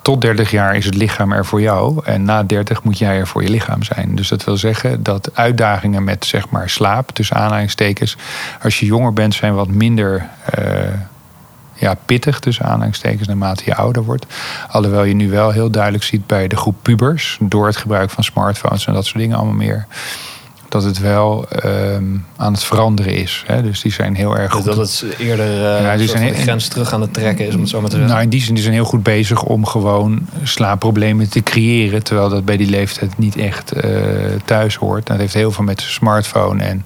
Tot 30 jaar is het lichaam er voor jou. En na 30 moet jij er voor je lichaam zijn. Dus dat wil zeggen dat uitdagingen met zeg maar slaap, tussen aanhalingstekens. Als je jonger bent, zijn wat minder eh, ja, pittig, tussen aanhalingstekens, naarmate je ouder wordt. Alhoewel je nu wel heel duidelijk ziet bij de groep pubers, door het gebruik van smartphones en dat soort dingen allemaal meer. Dat het wel ehm, aan het veranderen is. Hè? Dus die zijn heel erg goed. dat het eerder Ja, die soort zijn de grens terug aan het trekken is, om het zo maar te zeggen. Nou, in die zin die zijn heel goed bezig om gewoon slaapproblemen te creëren. Terwijl dat bij die leeftijd niet echt eh, thuis hoort. Dat heeft heel veel met de smartphone en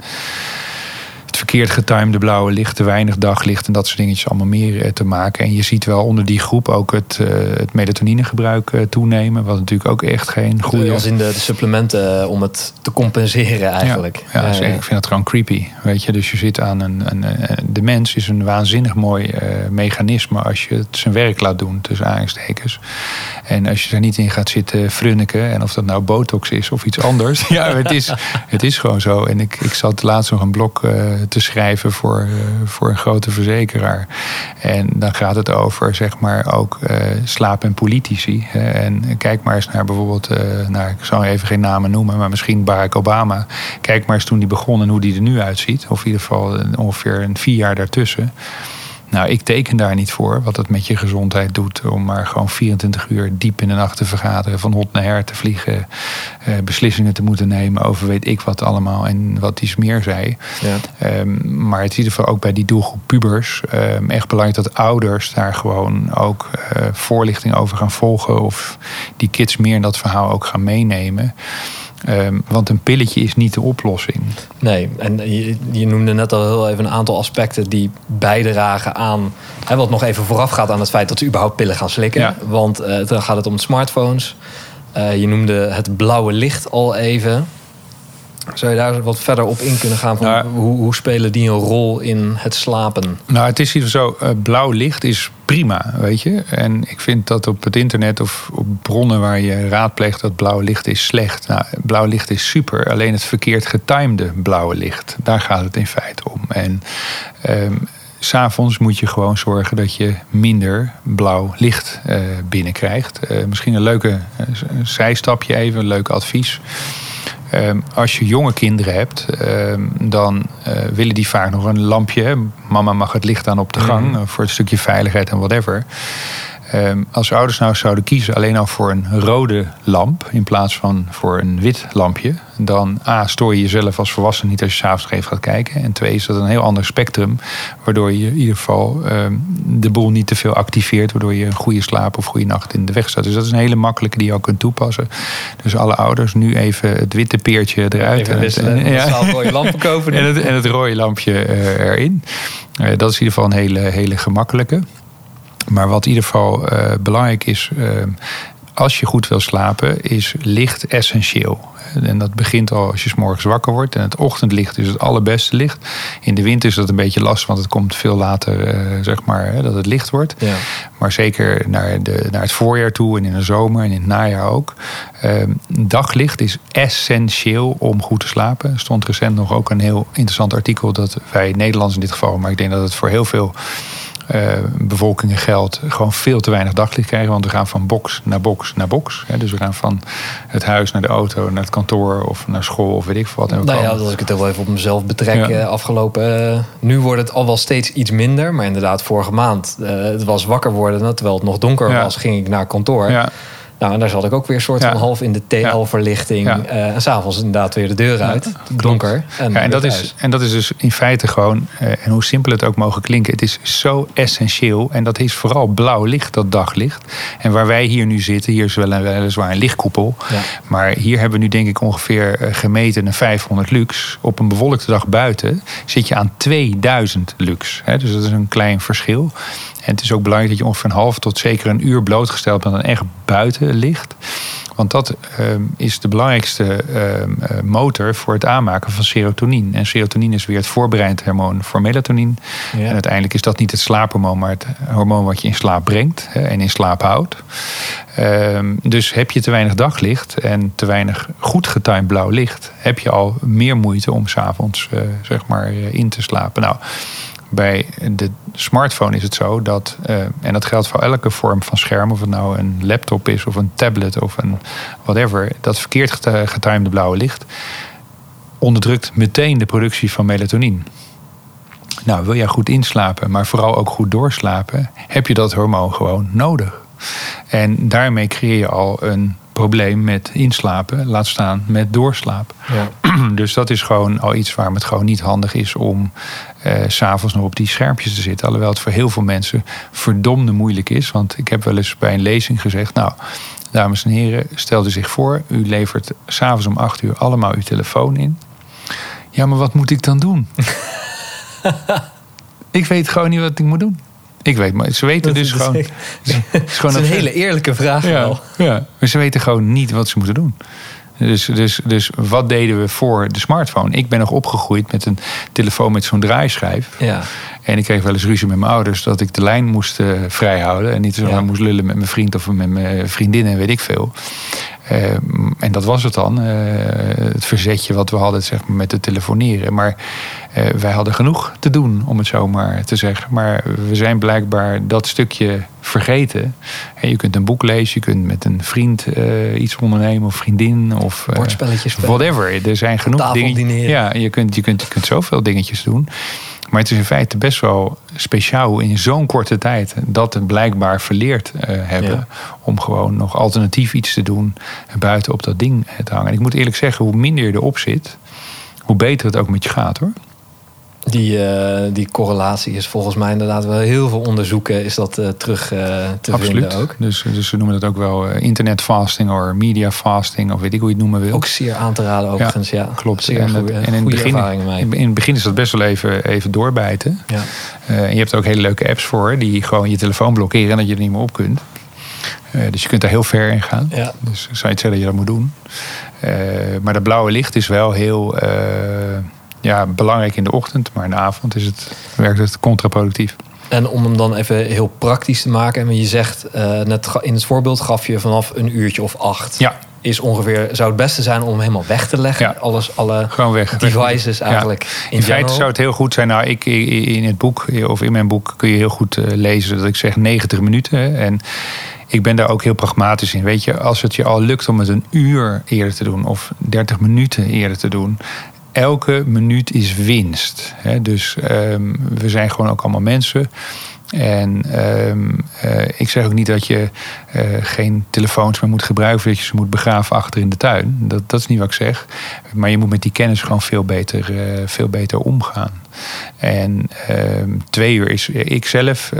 het verkeerd getimede blauwe licht, te weinig daglicht en dat soort dingetjes allemaal meer eh, te maken. En je ziet wel onder die groep ook het, eh, het melatoninegebruik eh, toenemen. Wat natuurlijk ook echt geen goede. Als in de, de supplementen om het te compenseren eigenlijk. Ja, zeker. ik vind dat gewoon creepy. Weet je, dus je zit aan een. een, een- de mens is een waanzinnig mooi mechanisme als je het zijn werk laat doen, tussen aanhalingstekens. En als je er niet in gaat zitten frunniken, en of dat nou botox is of iets anders. ja, het is, het is gewoon zo. En ik, ik zat laatst nog een blok te schrijven voor, eh, voor een grote verzekeraar. En dan gaat het over, zeg maar, ook eh, slaap en politici. En kijk maar eens naar bijvoorbeeld, eh, nou, ik zal even geen namen noemen, maar misschien Barack Obama. Kijk maar eens toen die begon en hoe die er nu uitziet. Of in ieder geval ongeveer een vier jaar daartussen. Nou, ik teken daar niet voor wat het met je gezondheid doet. Om maar gewoon 24 uur diep in de nacht te vergaderen, van hot naar her te vliegen. eh, beslissingen te moeten nemen over weet ik wat allemaal en wat die smeer zei. Ja. Ehm, maar het is in ieder geval ook bij die doelgroep pubers ehm, echt belangrijk dat ouders daar gewoon ook eh, voorlichting over gaan volgen. Of die kids meer in dat verhaal ook gaan meenemen. Ehm, want een pilletje is niet de oplossing. Nee, en je, je noemde net al heel even een aantal aspecten die bijdragen aan. Hè, wat nog even vooraf gaat aan het feit dat ze überhaupt pillen gaan slikken. Ja. Want eh, dan gaat het om smartphones. Eh, je noemde het blauwe licht al even. Zou je daar wat verder op in kunnen gaan? Van Nou, hoe, hoe spelen die een rol in het slapen? Nou, het is hier zo, eh, blauw licht is prima, weet je. En ik vind dat op het internet of op bronnen waar je raadpleegt dat blauw licht is slecht. Nou, blauw licht is super, alleen het verkeerd getimede blauwe licht. Daar gaat het in feite om. En ehm, s'avonds moet je gewoon zorgen dat je minder blauw licht eh, binnenkrijgt. Eh, misschien een leuke zijstapje even, een leuk advies. Ehm, als je jonge kinderen hebt, ehm, dan eh, willen die vaak nog een lampje. Mama mag het licht aan op de gang Mhm. eh, voor een stukje veiligheid en whatever. Ehm, als ouders nou zouden kiezen alleen al voor een rode lamp in plaats van voor een wit lampje, dan A, stoor je jezelf als volwassene niet als je s'avonds even gaat kijken. En twee, is dat een heel ander spectrum, waardoor je in ieder geval ehm, de boel niet te veel activeert, waardoor je een goede slaap of goede nacht in de weg staat. Dus dat is een hele makkelijke die je ook kunt toepassen. Dus alle ouders nu even het witte peertje eruit. Even en het- wisselen, en- ja. massaal rode lampen kopen. En het, en het rode lampje eh, erin. Eh, dat is in ieder geval een hele, hele gemakkelijke. Maar wat in ieder geval eh, belangrijk is, eh, als je goed wil slapen, is licht essentieel. En dat begint al als je 's morgens wakker wordt. En het ochtendlicht is het allerbeste licht. In de winter is dat een beetje lastig, want het komt veel later, eh, zeg maar, hè, dat het licht wordt. Ja. Maar zeker naar, de, naar het voorjaar toe en in de zomer en in het najaar ook. Ehm, daglicht is essentieel om goed te slapen. Er stond recent nog ook een heel interessant artikel dat wij Nederlanders in dit geval, maar ik denk dat het voor heel veel bevolkingen geldt, gewoon veel te weinig daglicht krijgen. Want we gaan van box naar box naar box. Hè. Dus we gaan van het huis naar de auto, naar het kantoor of naar school of weet ik wat. En Nou ja, als ik het wel even op mezelf betrek, Ja. eh, afgelopen. eh, nu wordt het al wel steeds iets minder. Maar inderdaad, vorige maand. eh, het was wakker worden. Terwijl het nog donker Ja. was, ging ik naar kantoor. ja, Nou, en daar zat ik ook weer soort Ja. van half in de TL-verlichting. Ja. eh, en s'avonds inderdaad weer de deur uit. donker. En, Ja, en, dat is, en dat is dus in feite gewoon, eh, en hoe simpel het ook mogen klinken, het is zo essentieel. En dat is vooral blauw licht, dat daglicht. En waar wij hier nu zitten, hier is wel een, weliswaar een lichtkoepel. Maar hier hebben we nu denk ik ongeveer eh, gemeten een 500 lux. Op een bewolkte dag buiten zit je aan 2000 lux. Hè, dus dat is een klein verschil. En het is ook belangrijk dat je ongeveer een half tot zeker een uur blootgesteld bent aan echt buitenlicht. Want dat ehm, is de belangrijkste ehm, eh, motor voor het aanmaken van serotonine. En serotonine is weer het voorbereidend hormoon voor melatonine. Ja. En uiteindelijk is dat niet het slaaphormoon, maar het hormoon wat je in slaap brengt hè, en in slaap houdt. Ehm, dus heb je te weinig daglicht en te weinig goed getimed blauw licht, heb je al meer moeite om s'avonds uh, zeg maar eh, in te slapen. Nou, bij de smartphone is het zo dat, uh, en dat geldt voor elke vorm van scherm, of het nou een laptop is of een tablet of een whatever, dat verkeerd getimede blauwe licht onderdrukt meteen de productie van melatonine. Nou, wil jij goed inslapen, maar vooral ook goed doorslapen, heb je dat hormoon gewoon nodig. En daarmee creëer je al een probleem met inslapen, laat staan met doorslapen. Ja. Dus dat is gewoon al iets waarom het gewoon niet handig is om uh, s'avonds nog op die schermpjes te zitten. Alhoewel het voor heel veel mensen verdomde moeilijk is. Want ik heb wel eens bij een lezing gezegd, nou, dames en heren, stel u zich voor, u levert s'avonds om acht uur allemaal uw telefoon in. Ja, maar wat moet ik dan doen? ik weet gewoon niet wat ik moet doen. Ik weet, maar ze weten dat dus gewoon. Het is, gewoon een, een hele eerlijke vraag. Ja, wel. ja, maar ze weten gewoon niet wat ze moeten doen. Dus, dus, dus wat deden we voor de smartphone? Ik ben nog opgegroeid met een telefoon met zo'n draaischijf. Ja. En ik kreeg wel eens ruzie met mijn ouders dat ik de lijn moest uh, vrijhouden. En niet zo ja. moest lullen met mijn vriend of met mijn vriendin en weet ik veel. Uh, en dat was het dan. Uh, het verzetje wat we hadden zeg maar, met het telefoneren. Maar uh, wij hadden genoeg te doen, om het zo maar te zeggen. Maar we zijn blijkbaar dat stukje vergeten. En je kunt een boek lezen, je kunt met een vriend iets ondernemen of vriendin. Of Bordspelletjes Whatever. Er zijn genoeg dingen. Ja, je kunt, je, kunt, je kunt zoveel dingetjes doen. Maar het is in feite best wel speciaal in zo'n korte tijd dat het blijkbaar verleerd uh, hebben. Ja. Om gewoon nog alternatief iets te doen buiten op dat ding te hangen. En ik moet eerlijk zeggen, hoe minder je erop zit, hoe beter het ook met je gaat hoor. Die, uh, die correlatie is volgens mij inderdaad wel heel veel onderzoeken is dat uh, terug uh, te Absoluut. vinden ook. Dus, dus ze noemen dat ook wel internet fasting of media fasting of weet ik hoe je het noemen wil. Ook zeer aan te raden overigens, ja. ja. Klopt. Zeer en, goeie, en in, het begin, in, in het begin is dat best wel even, even doorbijten. Ja. en je hebt er ook hele leuke apps voor die gewoon je telefoon blokkeren en dat je er niet meer op kunt. Eh, dus je kunt daar heel ver in gaan. Ja. Dus zou je zeggen dat je dat moet doen. Eh, maar dat blauwe licht is wel heel eh, ja, belangrijk in de ochtend. Maar in de avond is het, werkt het contraproductief. En om hem dan even heel praktisch te maken. want Je zegt, eh, net in het voorbeeld gaf je vanaf een uurtje of acht. Ja. Is ongeveer, zou het beste zijn om hem helemaal weg te leggen. Ja. Alles, alle Gewoon weg. devices eigenlijk. In, feite general. zou het heel goed zijn. Nou, ik, in het boek, of in mijn boek, kun je heel goed eh, lezen dat ik zeg 90 minuten. En ik ben daar ook heel pragmatisch in. Weet je, als het je al lukt om het een uur eerder te doen of 30 minuten eerder te doen. Elke minuut is winst. Hè. Dus ehm, we zijn gewoon ook allemaal mensen. En ehm, eh, ik zeg ook niet dat je eh, geen telefoons meer moet gebruiken, dat je ze moet begraven achter in de tuin. Dat, dat is niet wat ik zeg. Maar je moet met die kennis gewoon veel beter, eh, veel beter omgaan. En ehm, twee uur is. Ik zelf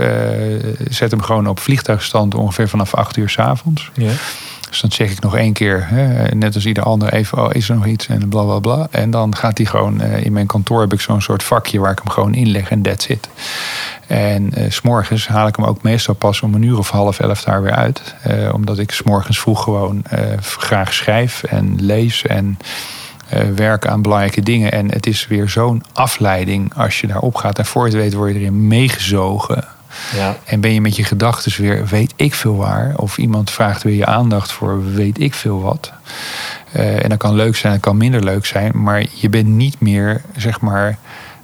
zet hem gewoon op vliegtuigstand ongeveer vanaf acht uur s'avonds. Ja. Dus dan check ik nog één keer, hè, net als ieder ander, even: oh, is er nog iets? En bla bla bla. En dan gaat hij gewoon. eh, in mijn kantoor heb ik zo'n soort vakje waar ik hem gewoon inleg en that's it. En s s'morgens haal ik hem ook meestal pas om een uur of half elf daar weer uit. Eh, omdat ik s'morgens vroeg gewoon graag schrijf en lees en werk aan belangrijke dingen. En het is weer zo'n afleiding als je daarop gaat. En voor je het weet word je erin meegezogen. Ja. En ben je met je gedachten weer weet ik veel waar. Of iemand vraagt weer je aandacht voor weet ik veel wat. Eh, en dat kan leuk zijn, dat kan minder leuk zijn. Maar je bent niet meer, zeg maar,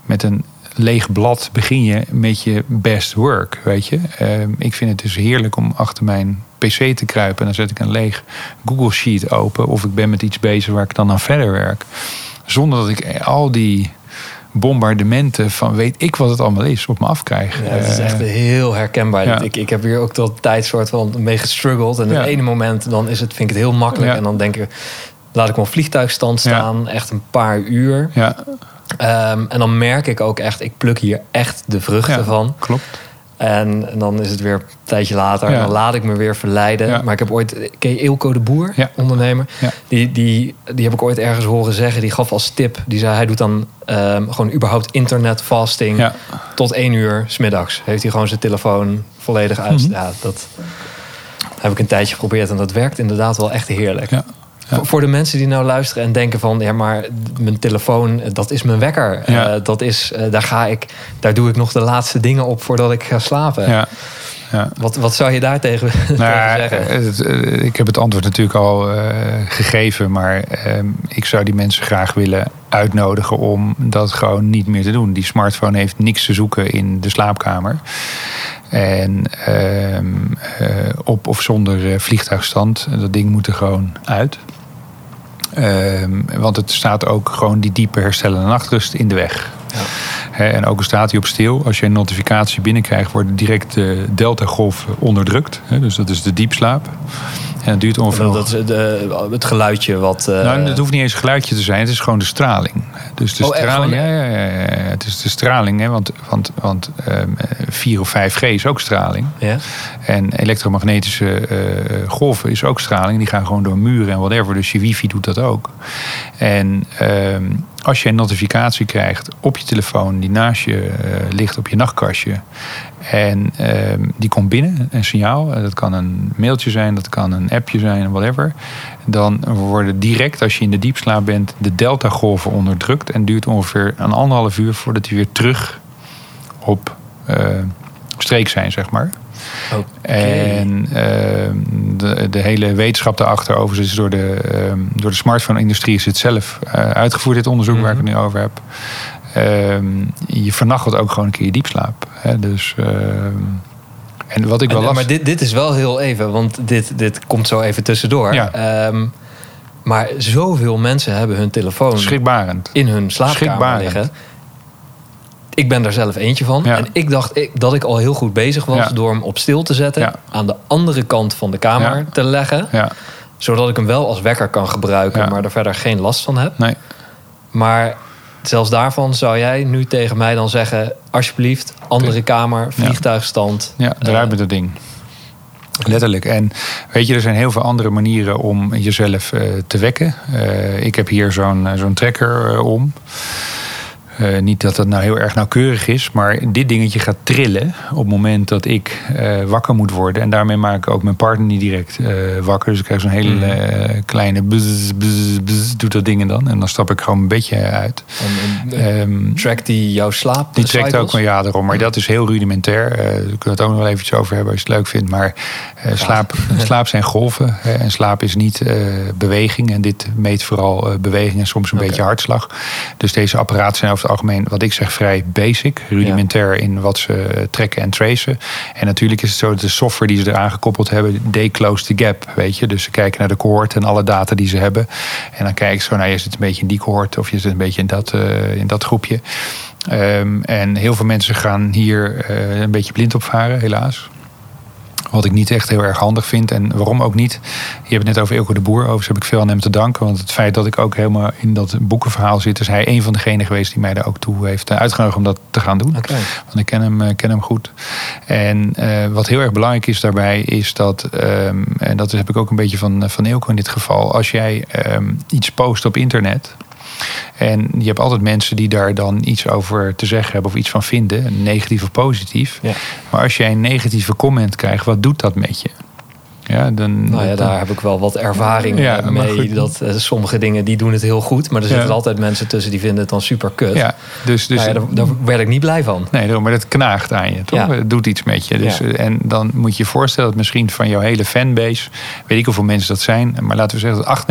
met een leeg blad begin je met je best work, weet je. Eh, ik vind het dus heerlijk om achter mijn pc te kruipen. En dan zet ik een leeg Google Sheet open. Of ik ben met iets bezig waar ik dan aan verder werk. Zonder dat ik al die bombardementen van weet ik wat het allemaal is op me afkrijg. Ja, het is Eh, echt heel herkenbaar. ja. Ik, ik heb hier ook tot tijd soort van mee gestruggeld. En Ja. het ene moment dan is het, vind ik het heel makkelijk. Ja. En dan denk ik, laat ik op vliegtuigstand staan. Echt een paar uur. ja, Ehm, en dan merk ik ook echt, ik pluk hier echt de vruchten ja, van. Klopt. En, en dan is het weer een tijdje later. Ja. Dan laat ik me weer verleiden. Maar ik heb ooit... Ken je Eelco de Boer, ondernemer? Die, die, die heb ik ooit ergens horen zeggen. Die gaf als tip. Die zei, hij doet dan ehm, gewoon überhaupt internetfasting. Ja. Tot één uur smiddags. Heeft hij gewoon zijn telefoon volledig uit. Mhm. Ja, dat heb ik een tijdje geprobeerd. En dat werkt inderdaad wel echt heerlijk. Ja. Ja. Voor, de mensen die nou luisteren en denken van... ja, maar mijn telefoon, dat is mijn wekker. Ja. Eh, dat is, eh, daar, ga ik, daar doe ik nog de laatste dingen op voordat ik ga slapen. Ja. Ja. Wat, wat zou je daar tegen, tegen Nou, zeggen? het, eh, ik heb het antwoord natuurlijk al eh, gegeven, maar ehm, ik zou die mensen graag willen uitnodigen om dat gewoon niet meer te doen. Die smartphone heeft niks te zoeken in de slaapkamer. En ehm, eh, op of zonder eh, vliegtuigstand, dat ding moet er gewoon uit. Ehm, want het staat ook gewoon die diepe herstellende nachtrust in de weg. Ja. En ook staat hij op stil, als je een notificatie binnenkrijgt, worden direct de delta-golven onderdrukt. Dus dat is de diepslaap. En dat duurt ongeveer. Dat, de, het geluidje wat... eh, nou, het hoeft niet eens een geluidje te zijn, het is gewoon de straling. Dus de Oh, echt straling, ja, ja, ja, ja, het is de straling, hè, want, want, want ehm, 4 of 5G is ook straling. ja? En elektromagnetische eh, golven is ook straling. Die gaan gewoon door muren en whatever. Dus je wifi doet dat ook. En ehm, als je een notificatie krijgt op je telefoon... die naast je eh, ligt op je nachtkastje... en ehm, die komt binnen, een signaal. Eh, Dat kan een mailtje zijn, dat kan een appje zijn, whatever. Dan worden direct, als je in de diepslaap bent... de delta-golven onderdrukt. En duurt ongeveer een anderhalf uur... voordat die weer terug op eh, streek zijn, zeg maar. En ehm, de, de hele wetenschap daarachter overigens is door de, ehm, door de smartphone-industrie is het zelf eh, uitgevoerd, dit onderzoek waar ik het nu over heb. Ehm, je vernachelt ook gewoon een keer je diepslaap. Hè? Dus, en wat ik wel En- las... maar dit, dit is wel heel even, want dit, dit komt zo even tussendoor. Ja. Maar zoveel mensen hebben hun telefoon Schrikbarend. in hun slaapkamer liggen. Ik ben daar zelf eentje van. Ja. En ik dacht ik, dat ik al heel goed bezig was Ja. door hem op stil te zetten. Ja. Aan de andere kant van de kamer te leggen. Zodat ik hem wel als wekker kan gebruiken, maar er verder geen last van heb. nee. Maar zelfs daarvan zou jij nu tegen mij dan zeggen... alsjeblieft, andere kamer, vliegtuigstand. Ja, eruit met dat ding. Letterlijk. En weet je, er zijn heel veel andere manieren om jezelf eh, te wekken. Eh, ik heb hier zo'n eh, zo'n trekker eh, om. Eh, niet dat dat nou heel erg nauwkeurig is, maar dit dingetje gaat trillen op het moment dat ik eh, wakker moet worden. En daarmee maak ik ook mijn partner niet direct eh, wakker. Dus ik krijg zo'n hele eh, kleine doet dat ding dan. En dan stap ik gewoon een beetje uit. En, en, Ehm, trackt die jouw slaap? die trekt ook wel ja erom, maar dat is heel rudimentair. Daar kunnen we het ook nog wel eventjes over hebben als je het leuk vindt. Maar slaap, slaap zijn golven. Hè, en slaap is niet beweging. En dit meet vooral beweging en soms een beetje hartslag. Dus deze apparaten zijn over het algemeen, wat ik zeg, vrij basic. Rudimentair in wat ze trekken en tracen. En natuurlijk is het zo dat de software die ze eraan gekoppeld hebben, they close the gap. Weet je? Dus ze kijken naar de cohort en alle data die ze hebben. En dan kijk ik zo, nou, je zit een beetje in die cohort of je zit een beetje in dat, eh, in dat groepje. Ehm, en heel veel mensen gaan hier eh, een beetje blind op varen, helaas. Wat ik niet echt heel erg handig vind. En waarom ook niet? Je hebt het net over Ilko de Boer. Overigens heb ik veel aan hem te danken. Want het feit dat ik ook helemaal in dat boekenverhaal zit... is hij een van degenen geweest die mij daar ook toe heeft eh, uitgenodigd om dat te gaan doen. Want ik ken hem, eh, ken hem goed. En eh, wat heel erg belangrijk is daarbij, is dat, ehm, en dat heb ik ook een beetje van, van Eelco in dit geval, als jij ehm, iets post op internet. En je hebt altijd mensen die daar dan iets over te zeggen hebben of iets van vinden, negatief of positief. Ja. Maar als jij een negatieve comment krijgt, wat doet dat met je? Ja, dan, Nou ja, daar heb ik wel wat ervaring Ja, mee. Dat eh, sommige dingen die doen het heel goed, maar er Ja. zitten altijd mensen tussen die vinden het dan super kut. ja, dus, dus nou ja, daar, daar werd ik niet blij van. Nee, maar dat knaagt aan je, toch? Ja. Het doet iets met je. Dus, Ja. eh, En dan moet je je voorstellen dat misschien van jouw hele fanbase... weet ik hoeveel mensen dat zijn... maar laten we zeggen dat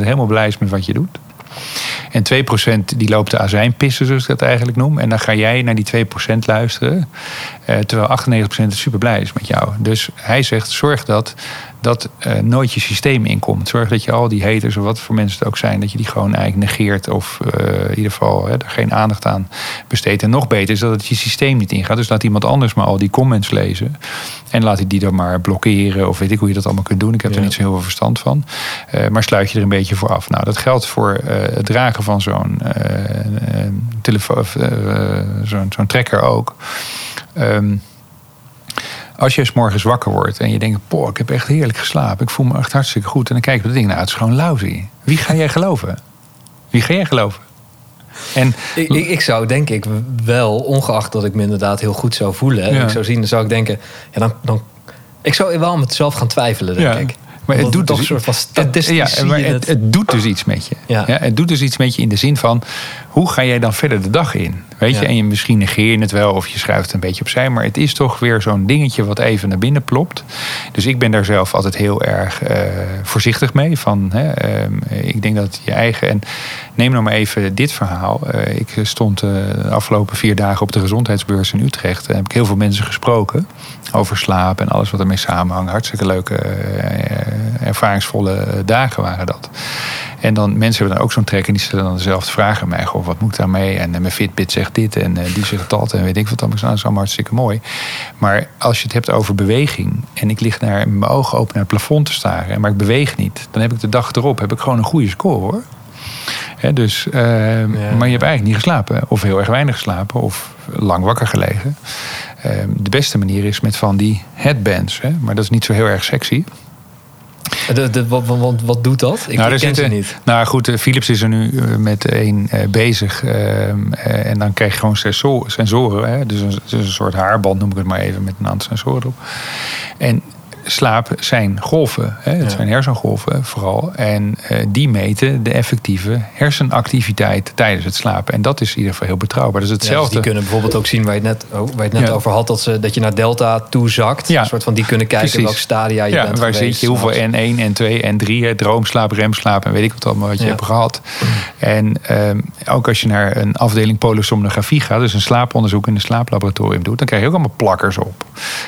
98% helemaal blij is met wat je doet. En 2% die loopt de azijn pissen, zoals ik dat eigenlijk noem. En dan ga jij naar die 2% luisteren. eh, terwijl 98% super blij is met jou. Dus hij zegt, zorg dat dat eh, nooit je systeem inkomt. Zorg dat je al die haters, of wat voor mensen het ook zijn... dat je die gewoon eigenlijk negeert. Of eh, in ieder geval hè, er geen aandacht aan besteedt. En nog beter is dat het je systeem niet ingaat. Dus laat iemand anders maar al die comments lezen. En laat hij die dan maar blokkeren. Of weet ik hoe je dat allemaal kunt doen. Ik heb Ja. er niet zo heel veel verstand van. Eh, maar sluit je er een beetje voor af. Nou, dat geldt voor het dragen van zo'n telefoon, zo'n zo'n trekker ook. Ehm, als je 's morgens wakker wordt en je denkt... Poh, ik heb echt heerlijk geslapen. Ik voel me echt hartstikke goed. En dan kijk je op dat ding. Nou, het is gewoon lousy. Wie ga jij geloven? Wie ga jij geloven? En Ik, ik, ik zou denk ik wel, ongeacht dat ik me inderdaad heel goed zou voelen... Ja. ik zou zien, dan zou ik denken... Ja, dan, dan, ik zou wel aan mezelf gaan twijfelen, denk Ja, ik. Maar het doet dus soort van ja, maar het, het. het doet dus iets met je. Ja. het doet dus iets met je in de zin van hoe ga jij dan verder de dag in? Weet je, en je, misschien negeer je het wel of je schuift een beetje opzij, maar het is toch weer zo'n dingetje wat even naar binnen plopt. Dus ik ben daar zelf altijd heel erg eh, voorzichtig mee. Van, hè, ehm, ik denk dat je eigen. En neem nou maar even dit verhaal. Eh, ik stond eh, de afgelopen vier dagen op de gezondheidsbeurs in Utrecht. En heb ik heel veel mensen gesproken over slaap en alles wat ermee samenhangt. Hartstikke leuke, eh, ervaringsvolle dagen waren dat. En dan mensen hebben dan ook zo'n trek en die stellen dan dezelfde vragen aan mij. Goh, wat moet daarmee? En eh, mijn Fitbit zegt dit en eh, die zegt dat en weet ik wat dan. Nou, Dat is allemaal hartstikke mooi. Maar als je het hebt over beweging en ik lig naar mijn ogen open naar het plafond te staren, maar ik beweeg niet, dan heb ik de dag erop heb ik gewoon een goede score hoor. Dus, eh, Maar je hebt eigenlijk niet geslapen, of heel erg weinig geslapen, of lang wakker gelegen. Eh, de beste manier is met van die headbands, hè, maar dat is niet zo heel erg sexy. De, de, wat, wat, wat doet dat? Ik, nou, ik ken ze zitten- niet. Nou goed, eh, Philips is er nu eh, met één eh, bezig. ehm, eh, en dan krijg je gewoon senso- sensoren. Hè? Dus, een, dus een soort haarband noem ik het maar even met een aantal sensoren erop. En slaap zijn golven. Hè? Het Ja. zijn hersengolven vooral. En eh, die meten de effectieve hersenactiviteit tijdens het slapen. En dat is in ieder geval heel betrouwbaar. Dus Ja, dus hetzelfde. die kunnen bijvoorbeeld ook zien waar je het net, oh, waar je het net Ja. over had, dat, ze, dat je naar delta toe zakt. Ja. Een soort van die kunnen kijken Precies. welke stadia je ja, bent waar geweest. zit je, hoeveel s'nachts. N1, N2, N3, hè, droomslaap, remslaap en weet ik wat allemaal wat je hebt gehad. En ehm, ook als je naar een afdeling polysomnografie gaat, dus een slaaponderzoek in een slaaplaboratorium doet, dan krijg je ook allemaal plakkers op.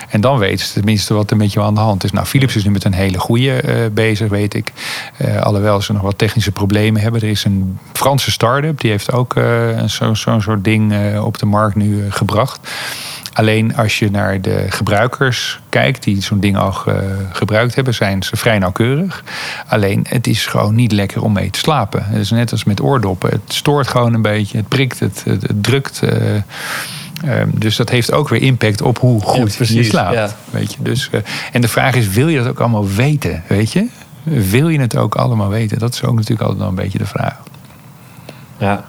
En dan weet je tenminste wat er met je aan de hand is. Nou, Philips is nu met een hele goede eh, bezig, weet ik. Eh, alhoewel ze nog wat technische problemen hebben. Er is een Franse start-up, die heeft ook eh, een zo- zo'n soort ding op de markt nu gebracht. Alleen als je naar de gebruikers kijkt, die zo'n ding al ge- gebruikt hebben, zijn ze vrij nauwkeurig. Alleen het is gewoon niet lekker om mee te slapen. Het is net als met oordoppen. Het stoort gewoon een beetje, het prikt, het, het drukt. Eh, ehm, dus dat heeft ook weer impact op hoe goed Ja, precies, je slaapt. ja. Weet je? Dus, eh, en de vraag is, wil je dat ook allemaal weten? Weet je? Wil je het ook allemaal weten? Dat is ook natuurlijk altijd nog een beetje de vraag. Ja.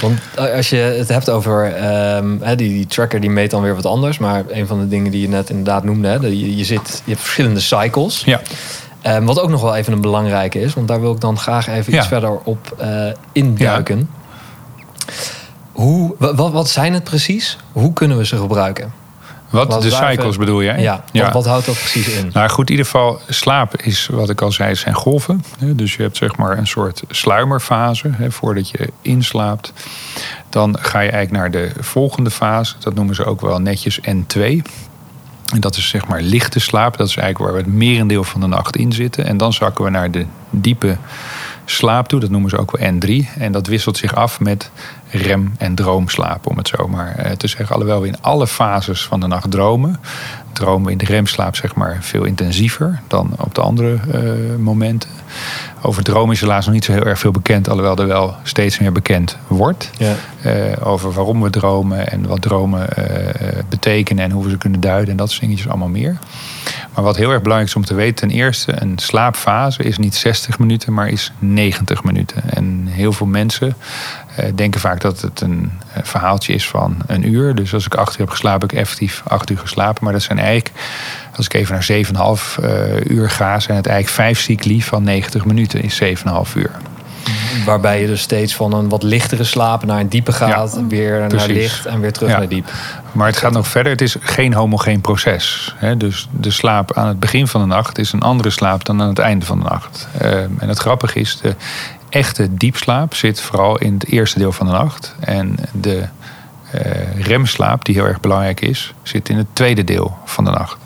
Want als je het hebt over ehm, die, die tracker, die meet dan weer wat anders. Maar een van de dingen die je net inderdaad noemde, hè, je, je, zit, je hebt verschillende cycles. Ja. Um, wat ook nog wel even een belangrijke is, want daar wil ik dan graag even Ja. iets verder op eh, induiken. Hoe, wat, wat zijn het precies? Hoe kunnen we ze gebruiken? Wat, Wat de cycles even- bedoel jij? Ja, Wat, wat houdt dat precies in? Nou goed, in ieder geval, slaap is wat ik al zei, zijn golven. Dus je hebt zeg maar een soort sluimerfase hè, voordat je inslaapt. Dan ga je eigenlijk naar de volgende fase. Dat noemen ze ook wel netjes N2. En dat is zeg maar lichte slaap. Dat is eigenlijk waar we het merendeel van de nacht in zitten. En dan zakken we naar de diepe slaap toe. Dat noemen ze ook wel N3. En dat wisselt zich af met rem- en droomslaap, om het zo maar eh, te zeggen. Alhoewel we in alle fases van de nacht dromen. Dromen in de remslaap zeg maar veel intensiever dan op de andere eh, momenten. Over dromen is helaas nog niet zo heel erg veel bekend. Alhoewel er wel steeds meer bekend wordt. Ja. Eh, over waarom we dromen en wat dromen betekenen en hoe we ze kunnen duiden en dat soort dingetjes allemaal meer. Maar wat heel erg belangrijk is om te weten, ten eerste, een slaapfase is niet 60 minuten, maar is 90 minuten. En heel veel mensen eh, denken vaak dat het een eh, verhaaltje is van een uur. Dus als ik acht uur heb geslapen, heb ik effectief acht uur geslapen. Maar dat zijn eigenlijk, als ik even naar 7,5 eh, uur ga, zijn het eigenlijk vijf cycli van 90 minuten is 7,5 uur. Waarbij je dus steeds van een wat lichtere slaap naar een diepe gaat. Ja, weer naar licht en weer terug Ja. naar diep. Maar het gaat nog verder. Het is geen homogeen proces. Hè? Dus de slaap aan het begin van de nacht is een andere slaap dan aan het einde van de nacht. Ehm, en het grappige is, de echte diepslaap zit vooral in het eerste deel van de nacht. En de eh, remslaap, die heel erg belangrijk is, zit in het tweede deel van de nacht.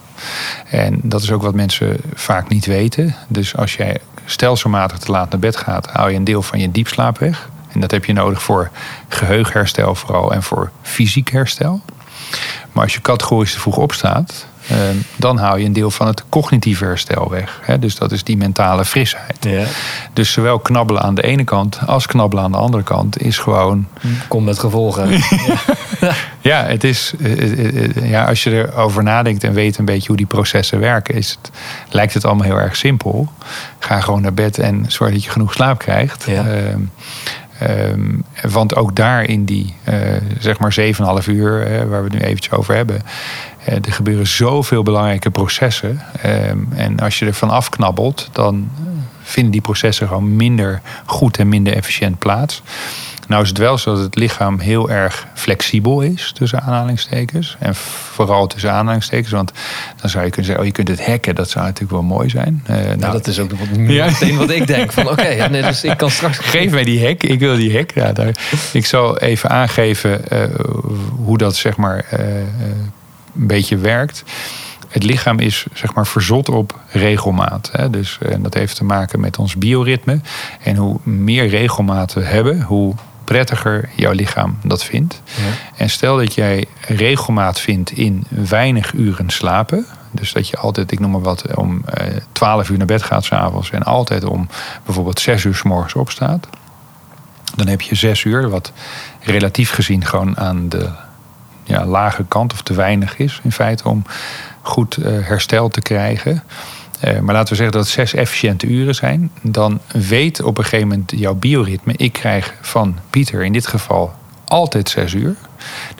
En dat is ook wat mensen vaak niet weten. Dus als jij stelselmatig te laat naar bed gaat, haal je een deel van je diepslaap weg. En dat heb je nodig voor geheugenherstel vooral en voor fysiek herstel. Maar als je categorisch te vroeg opstaat, dan haal je een deel van het cognitieve herstel weg. Hè? Dus dat is die mentale frisheid. Ja. Dus zowel knabbelen aan de ene kant als knabbelen aan de andere kant is gewoon Komt met gevolgen. ja, het is, eh, eh, ja, als je erover nadenkt en weet een beetje hoe die processen werken, is het, lijkt het allemaal heel erg simpel. Ga gewoon naar bed en zorg dat je genoeg slaap krijgt. Ja. Ehm, ehm, want ook daar in die eh, zeg maar 7,5 uur waar we het nu eventjes over hebben. Eh, er gebeuren zoveel belangrijke processen. Ehm, en als je ervan afknabbelt, dan vinden die processen gewoon minder goed en minder efficiënt plaats. Nou is het wel zo dat het lichaam heel erg flexibel is, tussen aanhalingstekens. En vooral tussen aanhalingstekens, want dan zou je kunnen zeggen, oh je kunt het hacken, dat zou natuurlijk wel mooi zijn. Eh, nou, Nou, dat is ook wat, Ja. meteen wat ik denk. Van oké, ja, nee, dus ik kan straks... Geef mij die hack, ik wil die hack. Ja, daar, ik zal even aangeven eh, hoe dat zeg maar eh, eh, een beetje werkt. Het lichaam is zeg maar verzot op regelmaat. Hè? Dus, eh, en dat heeft te maken met ons bioritme. En hoe meer regelmaat we hebben, hoe prettiger jouw lichaam dat vindt. Ja. En stel dat jij regelmaat vindt in weinig uren slapen. Dus dat je altijd, ik noem maar wat, om eh 12 uur naar bed gaat s'avonds. En altijd om bijvoorbeeld 6 uur s morgens opstaat. Dan heb je 6 uur, wat relatief gezien gewoon aan de ja, lage kant of te weinig is. In feite om goed eh, herstel te krijgen. Eh, maar laten we zeggen dat het zes efficiënte uren zijn. Dan weet op een gegeven moment jouw bioritme... ik krijg van Pieter in dit geval altijd zes uur.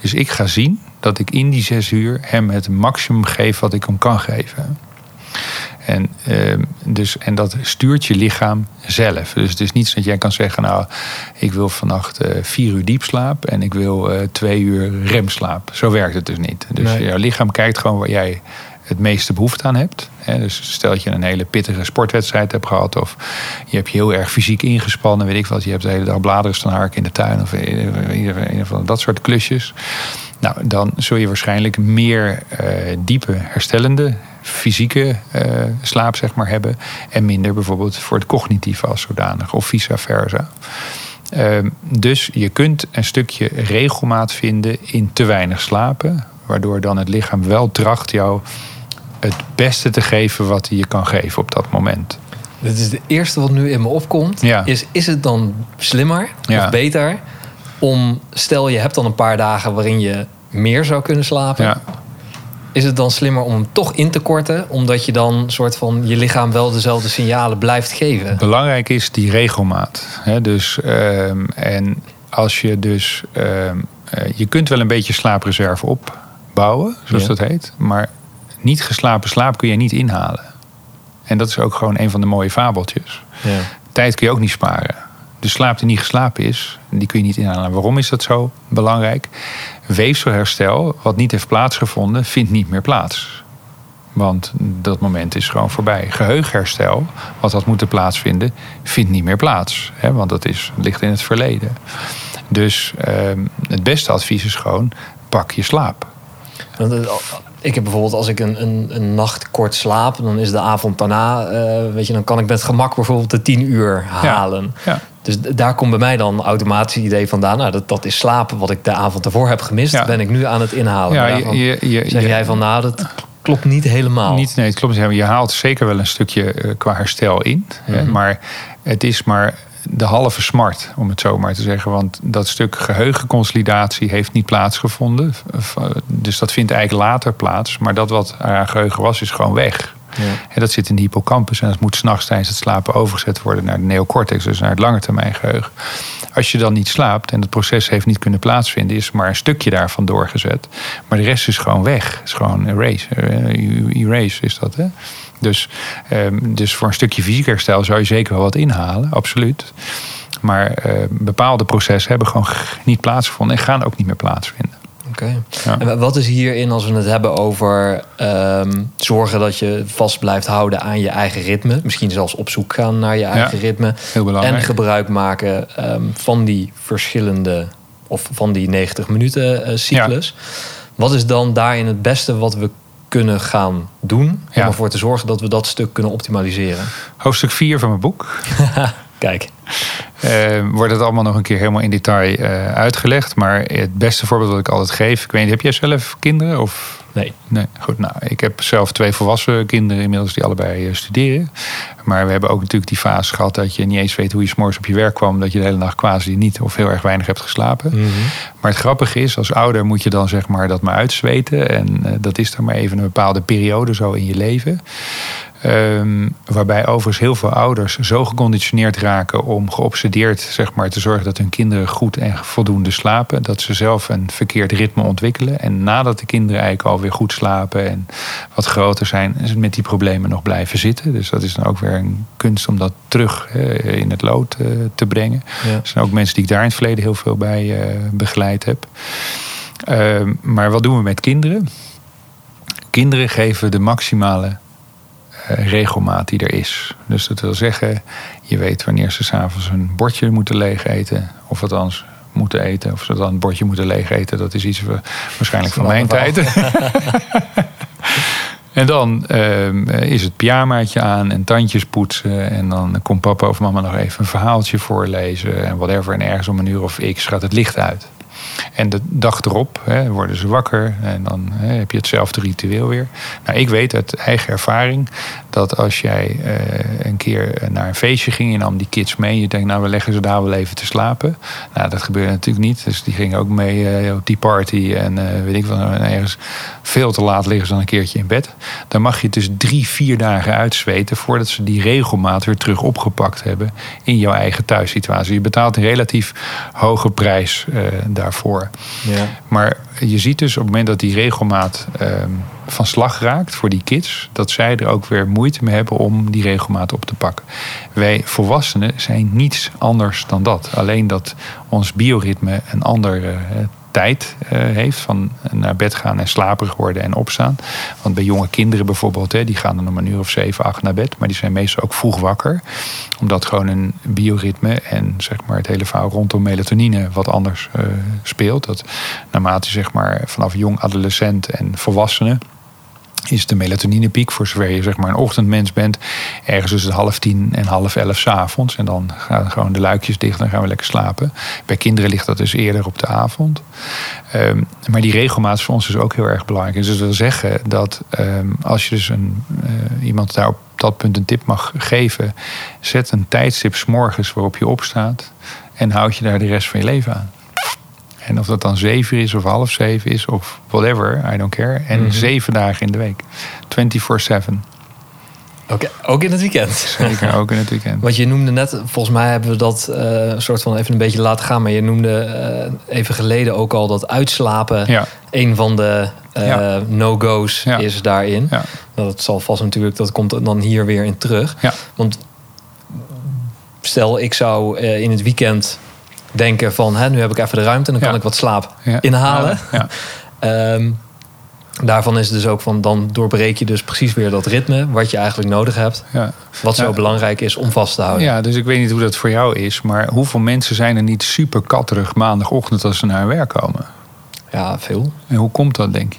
Dus ik ga zien dat ik in die zes uur hem het maximum geef wat ik hem kan geven. En, ehm, dus, en dat stuurt je lichaam zelf. Dus het is niet zo dat jij kan zeggen... nou, ik wil vannacht eh, vier uur diepslaap... en ik wil eh, twee uur remslaap. Zo werkt het dus niet. Dus Nee. jouw lichaam kijkt gewoon waar jij het meeste behoefte aan hebt. Hè, dus stel dat je een hele pittige sportwedstrijd hebt gehad... of je hebt je heel erg fysiek ingespannen, weet ik wat... je hebt de hele dag bladeren staan harken in de tuin... of een van dat soort klusjes... Nou, dan zul je waarschijnlijk meer eh, diepe, herstellende, fysieke eh, slaap zeg maar, hebben. En minder bijvoorbeeld voor het cognitieve als zodanig, of vice versa. Ehm, dus je kunt een stukje regelmaat vinden in te weinig slapen. Waardoor dan het lichaam wel tracht jou het beste te geven wat hij je kan geven op dat moment. Dit is het eerste wat nu in me opkomt. Ja. Is, is het dan slimmer Ja. of beter om... Stel, je hebt dan een paar dagen waarin je meer zou kunnen slapen. Ja, Is het dan slimmer om hem toch in te korten? Omdat je dan soort van je lichaam wel dezelfde signalen blijft geven. Belangrijk is die regelmaat. Hè? Dus, ehm, en als je dus. ehm, eh, je kunt wel een beetje slaapreserve opbouwen, zoals Ja. dat heet. Maar niet geslapen slaap kun je niet inhalen. En dat is ook gewoon een van de mooie fabeltjes. Ja. Tijd kun je ook niet sparen. De slaap die niet geslapen is, die kun je niet inhalen. Waarom is dat zo belangrijk? Weefselherstel, wat niet heeft plaatsgevonden, vindt niet meer plaats. Want dat moment is gewoon voorbij. Geheugenherstel, wat had moeten plaatsvinden, vindt niet meer plaats. Hè, want dat is, ligt in het verleden. Dus ehm, het beste advies is gewoon, pak je slaap. Eh, Ik heb bijvoorbeeld als ik een, een, een nacht kort slaap, dan is de avond daarna, eh, weet je, dan kan ik met gemak bijvoorbeeld de tien uur halen. Ja. Dus daar komt bij mij dan automatisch het idee vandaan. Nou, dat, dat is slapen wat ik de avond ervoor heb gemist, Ja. ben ik nu aan het inhalen. Ja, je, je, je, zeg jij van, nou, dat klopt niet helemaal. Niet, nee, het klopt niet. Je haalt zeker wel een stukje eh, qua herstel in. hè, Mhm. maar het is maar de halve smart, om het zo maar te zeggen. Want dat stuk geheugenconsolidatie heeft niet plaatsgevonden. V- Dus dat vindt eigenlijk later plaats. Maar dat wat aan geheugen was, is gewoon weg. Ja. En dat zit in de hippocampus en dat moet s'nachts tijdens het slapen overgezet worden naar de neocortex, dus naar het langetermijn geheugen. Als je dan niet slaapt en het proces heeft niet kunnen plaatsvinden, is maar een stukje daarvan doorgezet. Maar de rest is gewoon weg. Is gewoon erase. Eh, erase is dat, hè? Dus, ehm, dus voor een stukje fysiek herstel zou je zeker wel wat inhalen, absoluut. Maar eh, bepaalde processen hebben gewoon niet plaatsgevonden en gaan ook niet meer plaatsvinden. Oké. Ja. En wat is hierin als we het hebben over ehm, zorgen dat je vast blijft houden aan je eigen ritme? Misschien zelfs op zoek gaan naar je eigen ritme. Heel belangrijk. En gebruik maken ehm, van die verschillende, of van die 90 minuten eh, cyclus. Wat is dan daarin het beste wat we kunnen gaan doen om ervoor te zorgen dat we dat stuk kunnen optimaliseren? Hoofdstuk 4 van mijn boek. Kijk, Eh, wordt het allemaal nog een keer helemaal in detail eh, uitgelegd. Maar het beste voorbeeld dat ik altijd geef. Ik weet niet, heb jij zelf kinderen? Of nee. Nee, goed. Nou, ik heb zelf twee volwassen kinderen inmiddels die allebei eh, studeren. Maar we hebben ook natuurlijk die fase gehad dat je niet eens weet hoe je s'morgens op je werk kwam. Dat je de hele nacht quasi niet of heel erg weinig hebt geslapen. Mhm. Maar het grappige is, als ouder moet je dan zeg maar dat maar uitzweten. En dat is dan maar even een bepaalde periode zo in je leven. Ehm, waarbij overigens heel veel ouders zo geconditioneerd raken om geobsedeerd zeg maar, te zorgen dat hun kinderen goed en voldoende slapen. Dat ze zelf een verkeerd ritme ontwikkelen. En nadat de kinderen eigenlijk alweer goed slapen en wat groter zijn, ze met die problemen nog blijven zitten. Dus dat is dan ook weer een kunst om dat terug in het lood eh, te brengen. Ja. Er zijn ook mensen die ik daar in het verleden heel veel bij eh, begeleid heb. Ehm, maar wat doen we met kinderen? Kinderen geven de maximale regelmaat die er is. Dus dat wil zeggen, je weet wanneer ze s'avonds een bordje moeten leeg eten. Of althans moeten eten. Of ze dan een bordje moeten leeg eten. Dat is iets wa- waarschijnlijk van mijn tijd. En dan ehm, is het pyjamaatje aan en tandjes poetsen. En dan komt papa of mama nog even een verhaaltje voorlezen. En whatever. En ergens om een uur of x gaat het licht uit. En de dag erop hè, worden ze wakker. En dan hè, heb je hetzelfde ritueel weer. Nou, ik weet uit eigen ervaring dat als jij eh, een keer naar een feestje ging... en nam die kids mee. Je denkt, nou, we leggen ze daar wel even te slapen. Nou, dat gebeurde natuurlijk niet. Dus die gingen ook mee eh, op die party. En eh, weet ik wel, en ergens veel te laat liggen ze dan een keertje in bed. Dan mag je het dus drie, vier dagen uitzweten... voordat ze die regelmaat weer terug opgepakt hebben... in jouw eigen thuissituatie. Je betaalt een relatief hoge prijs eh, Ja. Maar je ziet dus op het moment dat die regelmaat ehm, van slag raakt voor die kids, dat zij er ook weer moeite mee hebben om die regelmaat op te pakken. Wij volwassenen zijn niets anders dan dat. Alleen dat ons bioritme een ander eh, tijd eh, heeft van naar bed gaan en slaperig worden en opstaan. Want bij jonge kinderen bijvoorbeeld, hè, die gaan dan om een uur of zeven, acht naar bed, maar die zijn meestal ook vroeg wakker. Omdat gewoon een bioritme en zeg maar het hele verhaal rondom melatonine wat anders eh, speelt. Dat naarmate zeg maar vanaf jong adolescent en volwassenen is de melatoninepiek, voor zover je zeg maar een ochtendmens bent, ergens tussen half tien en half elf 's avonds. En dan gaan gewoon de luikjes dicht en gaan we lekker slapen. Bij kinderen ligt dat dus eerder op de avond. Ehm, maar die regelmaat is voor ons dus ook heel erg belangrijk. Dus dat wil zeggen dat ehm, als je dus een, eh, iemand daar op dat punt een tip mag geven, zet een tijdstip 's morgens waarop je opstaat en houd je daar de rest van je leven aan. En of dat dan zeven is of half zeven is of whatever, I don't care. En Mhm. zeven dagen in de week. 24-7. Oké, ook in het weekend. Zeker, ook in het weekend. Want je noemde net, volgens mij hebben we dat een soort van even een beetje laten gaan. Maar je noemde eh, even geleden ook al dat uitslapen Ja. een van de eh, Ja. no-go's Ja. is daarin. Ja. Nou, dat zal vast natuurlijk, dat komt dan hier weer in terug. Ja. Want stel, ik zou in het weekend denken van, hè, nu heb ik even de ruimte en dan kan ik wat slaap Ja. inhalen. Ja. Ehm, daarvan is het dus ook van, dan doorbreek je dus precies weer dat ritme wat je eigenlijk nodig hebt. Ja. Wat zo belangrijk is om vast te houden. ja, dus ik weet niet hoe dat voor jou is. Maar hoeveel mensen zijn er niet super katterig maandagochtend als ze naar hun werk komen? Ja, veel. En hoe komt dat, denk je?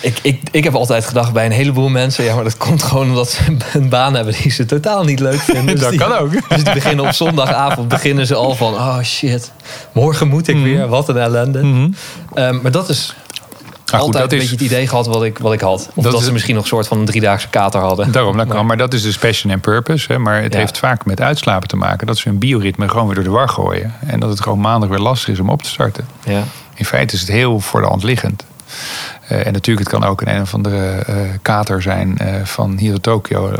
Ik, ik, ik heb altijd gedacht bij een heleboel mensen... ja, maar dat komt gewoon omdat ze een baan hebben die ze totaal niet leuk vinden. Dus Dat die- kan ook. Dus die beginnen op zondagavond beginnen ze al van... oh shit, morgen moet Mhm. ik weer, wat een ellende. Ehm, maar dat is Ah, goed, altijd dat een is- beetje het idee gehad wat ik, wat ik had. Of Dat dat, is- ze misschien nog een soort van een driedaagse kater hadden. Daarom, dat Maar- kan. Maar dat is dus passion en purpose. Hè. Maar het Ja. heeft vaak met uitslapen te maken. Dat ze hun bioritme gewoon weer door de war gooien. En dat het gewoon maandag weer lastig is om op te starten. Ja. In feite is het heel voor de hand liggend. Eh, en natuurlijk, het kan ook een een of andere eh, kater zijn eh, van hier in Tokio.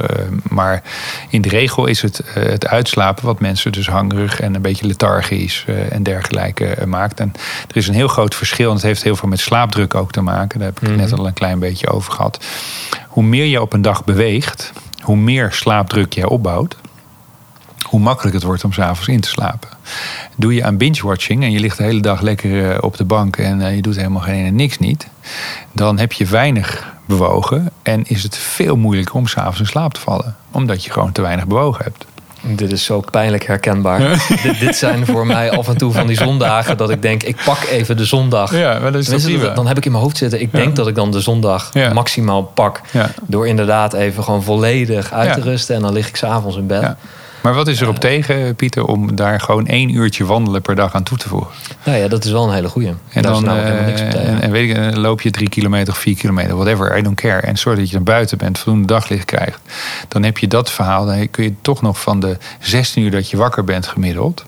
maar in de regel is het het uitslapen wat mensen dus hangerig en een beetje lethargisch en dergelijke maakt. En er is een heel groot verschil. En het heeft heel veel met slaapdruk ook te maken. Daar heb ik het net al een klein beetje over gehad. Hoe meer je op een dag beweegt, hoe meer slaapdruk jij opbouwt hoe makkelijk het wordt om s'avonds in te slapen. Doe je aan binge-watching en je ligt de hele dag lekker eh, op de bank en eh, je doet helemaal geen en niks niet, dan heb je weinig bewogen en is het veel moeilijker om s'avonds in slaap te vallen, omdat je gewoon te weinig bewogen hebt. Dit is zo pijnlijk herkenbaar. dit, dit zijn voor mij af en toe van die zondagen dat ik denk... ik pak even de zondag. Ja, maar dat is Tenminste, toch dat- dan heb ik in mijn hoofd zitten... ik Ja. denk dat ik dan de zondag Ja. maximaal pak... Door inderdaad even gewoon volledig uit te rusten... en dan lig ik s'avonds in bed. Maar wat is er op tegen, Pieter, om daar gewoon één uurtje wandelen per dag aan toe te voegen? Nou ja, dat is wel een hele goeie. En Daar is dan, namelijk helemaal niks op eh, tegen. en, en weet ik, dan loop je drie kilometer of vier kilometer, whatever, I don't care. En zorg dat je naar buiten bent, voldoende daglicht krijgt. Dan heb je dat verhaal. Dan kun je toch nog van de 16 uur dat je wakker bent gemiddeld.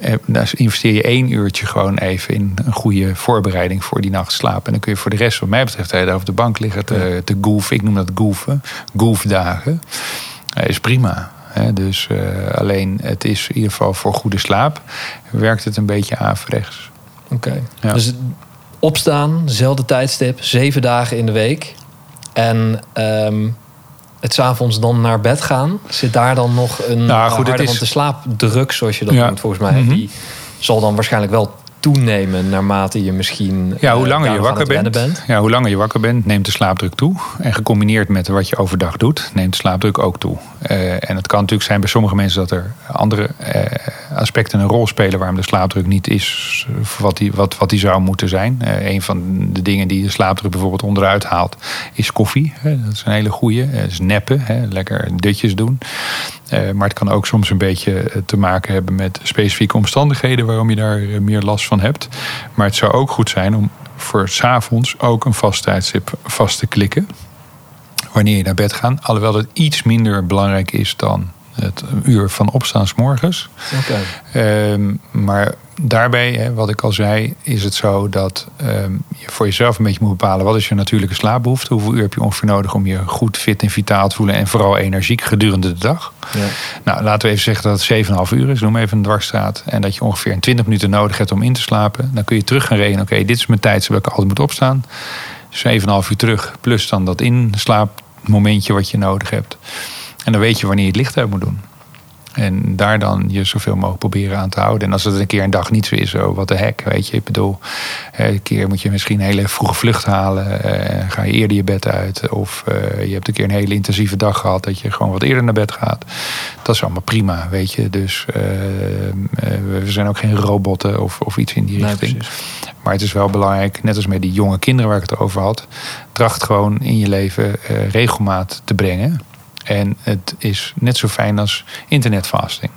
eh, Daar investeer je één uurtje gewoon even in een goede voorbereiding voor die nacht slapen. En dan kun je voor de rest, wat mij betreft, op de bank liggen te, te. Ik noem dat goefen. Goefdagen. Eh, is prima. Dus eh, alleen het is in ieder geval voor goede slaap werkt het een beetje averechts. Oké. Ja. Dus opstaan, zelfde tijdstip, zeven dagen in de week. En ehm het s'avonds dan naar bed gaan. Zit daar dan nog een Nou, goed, het is- Want de slaapdruk, zoals je dat Ja. noemt, volgens mij... Mhm. die zal dan waarschijnlijk wel toenemen... naarmate je misschien Ja, hoe eh, langer je wakker bent, Ja, hoe langer je wakker bent, neemt de slaapdruk toe. En gecombineerd met wat je overdag doet, neemt de slaapdruk ook toe. Eh, en het kan natuurlijk zijn bij sommige mensen dat er andere eh, aspecten een rol spelen waarom de slaapdruk niet is wat die, wat, wat die zou moeten zijn. Eh, een van de dingen die de slaapdruk bijvoorbeeld onderuit haalt, is koffie. Dat is een hele goeie. Eh, Dat is neppen, lekker dutjes doen. Eh, maar het kan ook soms een beetje eh, te maken hebben met specifieke omstandigheden waarom je daar eh, meer last van hebt. Maar het zou ook goed zijn om voor 's avonds ook een vast tijdstip vast te klikken. Wanneer je naar bed gaat. Alhoewel het iets minder belangrijk is dan het uur van opstaan 's morgens. Oké. Ehm, maar daarbij, hè, wat ik al zei, is het zo dat ehm, je voor jezelf een beetje moet bepalen wat is je natuurlijke slaapbehoefte. Hoeveel uur heb je ongeveer nodig om je goed fit en vitaal te voelen en vooral energiek gedurende de dag. Ja. Nou, laten we even zeggen dat het 7,5 uur is. Noem even een dwarsstraat. En dat je ongeveer 20 minuten nodig hebt om in te slapen. Dan kun je terug gaan rekenen. Oké, dit is mijn tijd zodat ik altijd moet opstaan. 7,5 uur terug. Plus dan dat inslaapmomentje wat je nodig hebt. En dan weet je wanneer je het licht uit moet doen. En daar dan je zoveel mogelijk proberen aan te houden. En als het een keer een dag niet zo is, zo wat de hek, weet je. Ik bedoel, een keer moet je misschien een hele vroege vlucht halen. eh, ga je eerder je bed uit. Of eh, je hebt een keer een hele intensieve dag gehad dat je gewoon wat eerder naar bed gaat. Dat is allemaal prima, weet je. Dus eh, eh, we zijn ook geen robotten of, of iets in die Nee, richting. precies. Maar het is wel belangrijk, net als met die jonge kinderen waar ik het over had. Tracht gewoon in je leven regelmaat te brengen. En het is net zo fijn als internetfasting.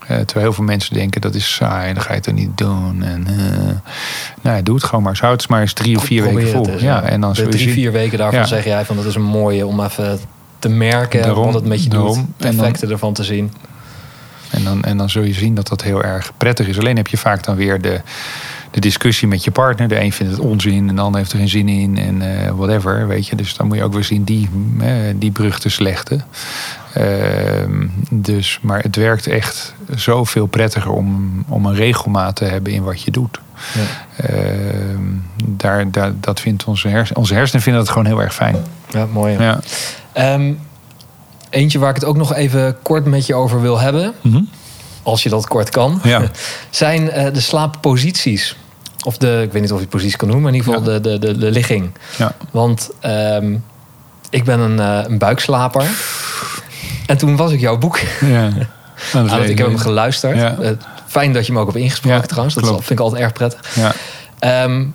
Eh, terwijl heel veel mensen denken dat is saai en dan ga je het er niet doen. En, eh, nou, doe het gewoon maar. Houd het maar eens drie of vier Probeer weken vol. eens, ja, en dan de drie, zien- vier weken daarvan Ja. zeg jij van dat is een mooie om even te merken Daarom, wat het met je doet. daarom. De En dan- effecten ervan te zien. En dan, en dan zul je zien dat dat heel erg prettig is. Alleen heb je vaak dan weer de, de discussie met je partner. De een vindt het onzin en de ander heeft er geen zin in en eh, whatever, weet je. Dus dan moet je ook weer zien die, uh, die brug te slechten. Ehm, dus, maar het werkt echt zoveel prettiger om, om een regelmaat te hebben in wat je doet. Ja. Ehm, daar, daar, dat vindt onze, hersenen, onze hersenen vinden dat gewoon heel erg fijn. Ja, mooi. Ja. Ehm, eentje waar ik het ook nog even kort met je over wil hebben. Mhm. Als je dat kort kan. Ja. zijn uh, de slaapposities. Of de, ik weet niet of je het positie kan noemen, maar in ieder geval de, de, de, de ligging. Ja. Want ik ben een, uh, een buikslaper. En toen was ik jouw boek. Ja. Nou, ik heb hem geluisterd. Ja. Uh, fijn dat je me ook hebt ingesproken ja, trouwens. Dat vind ik altijd erg prettig. Ja. Um,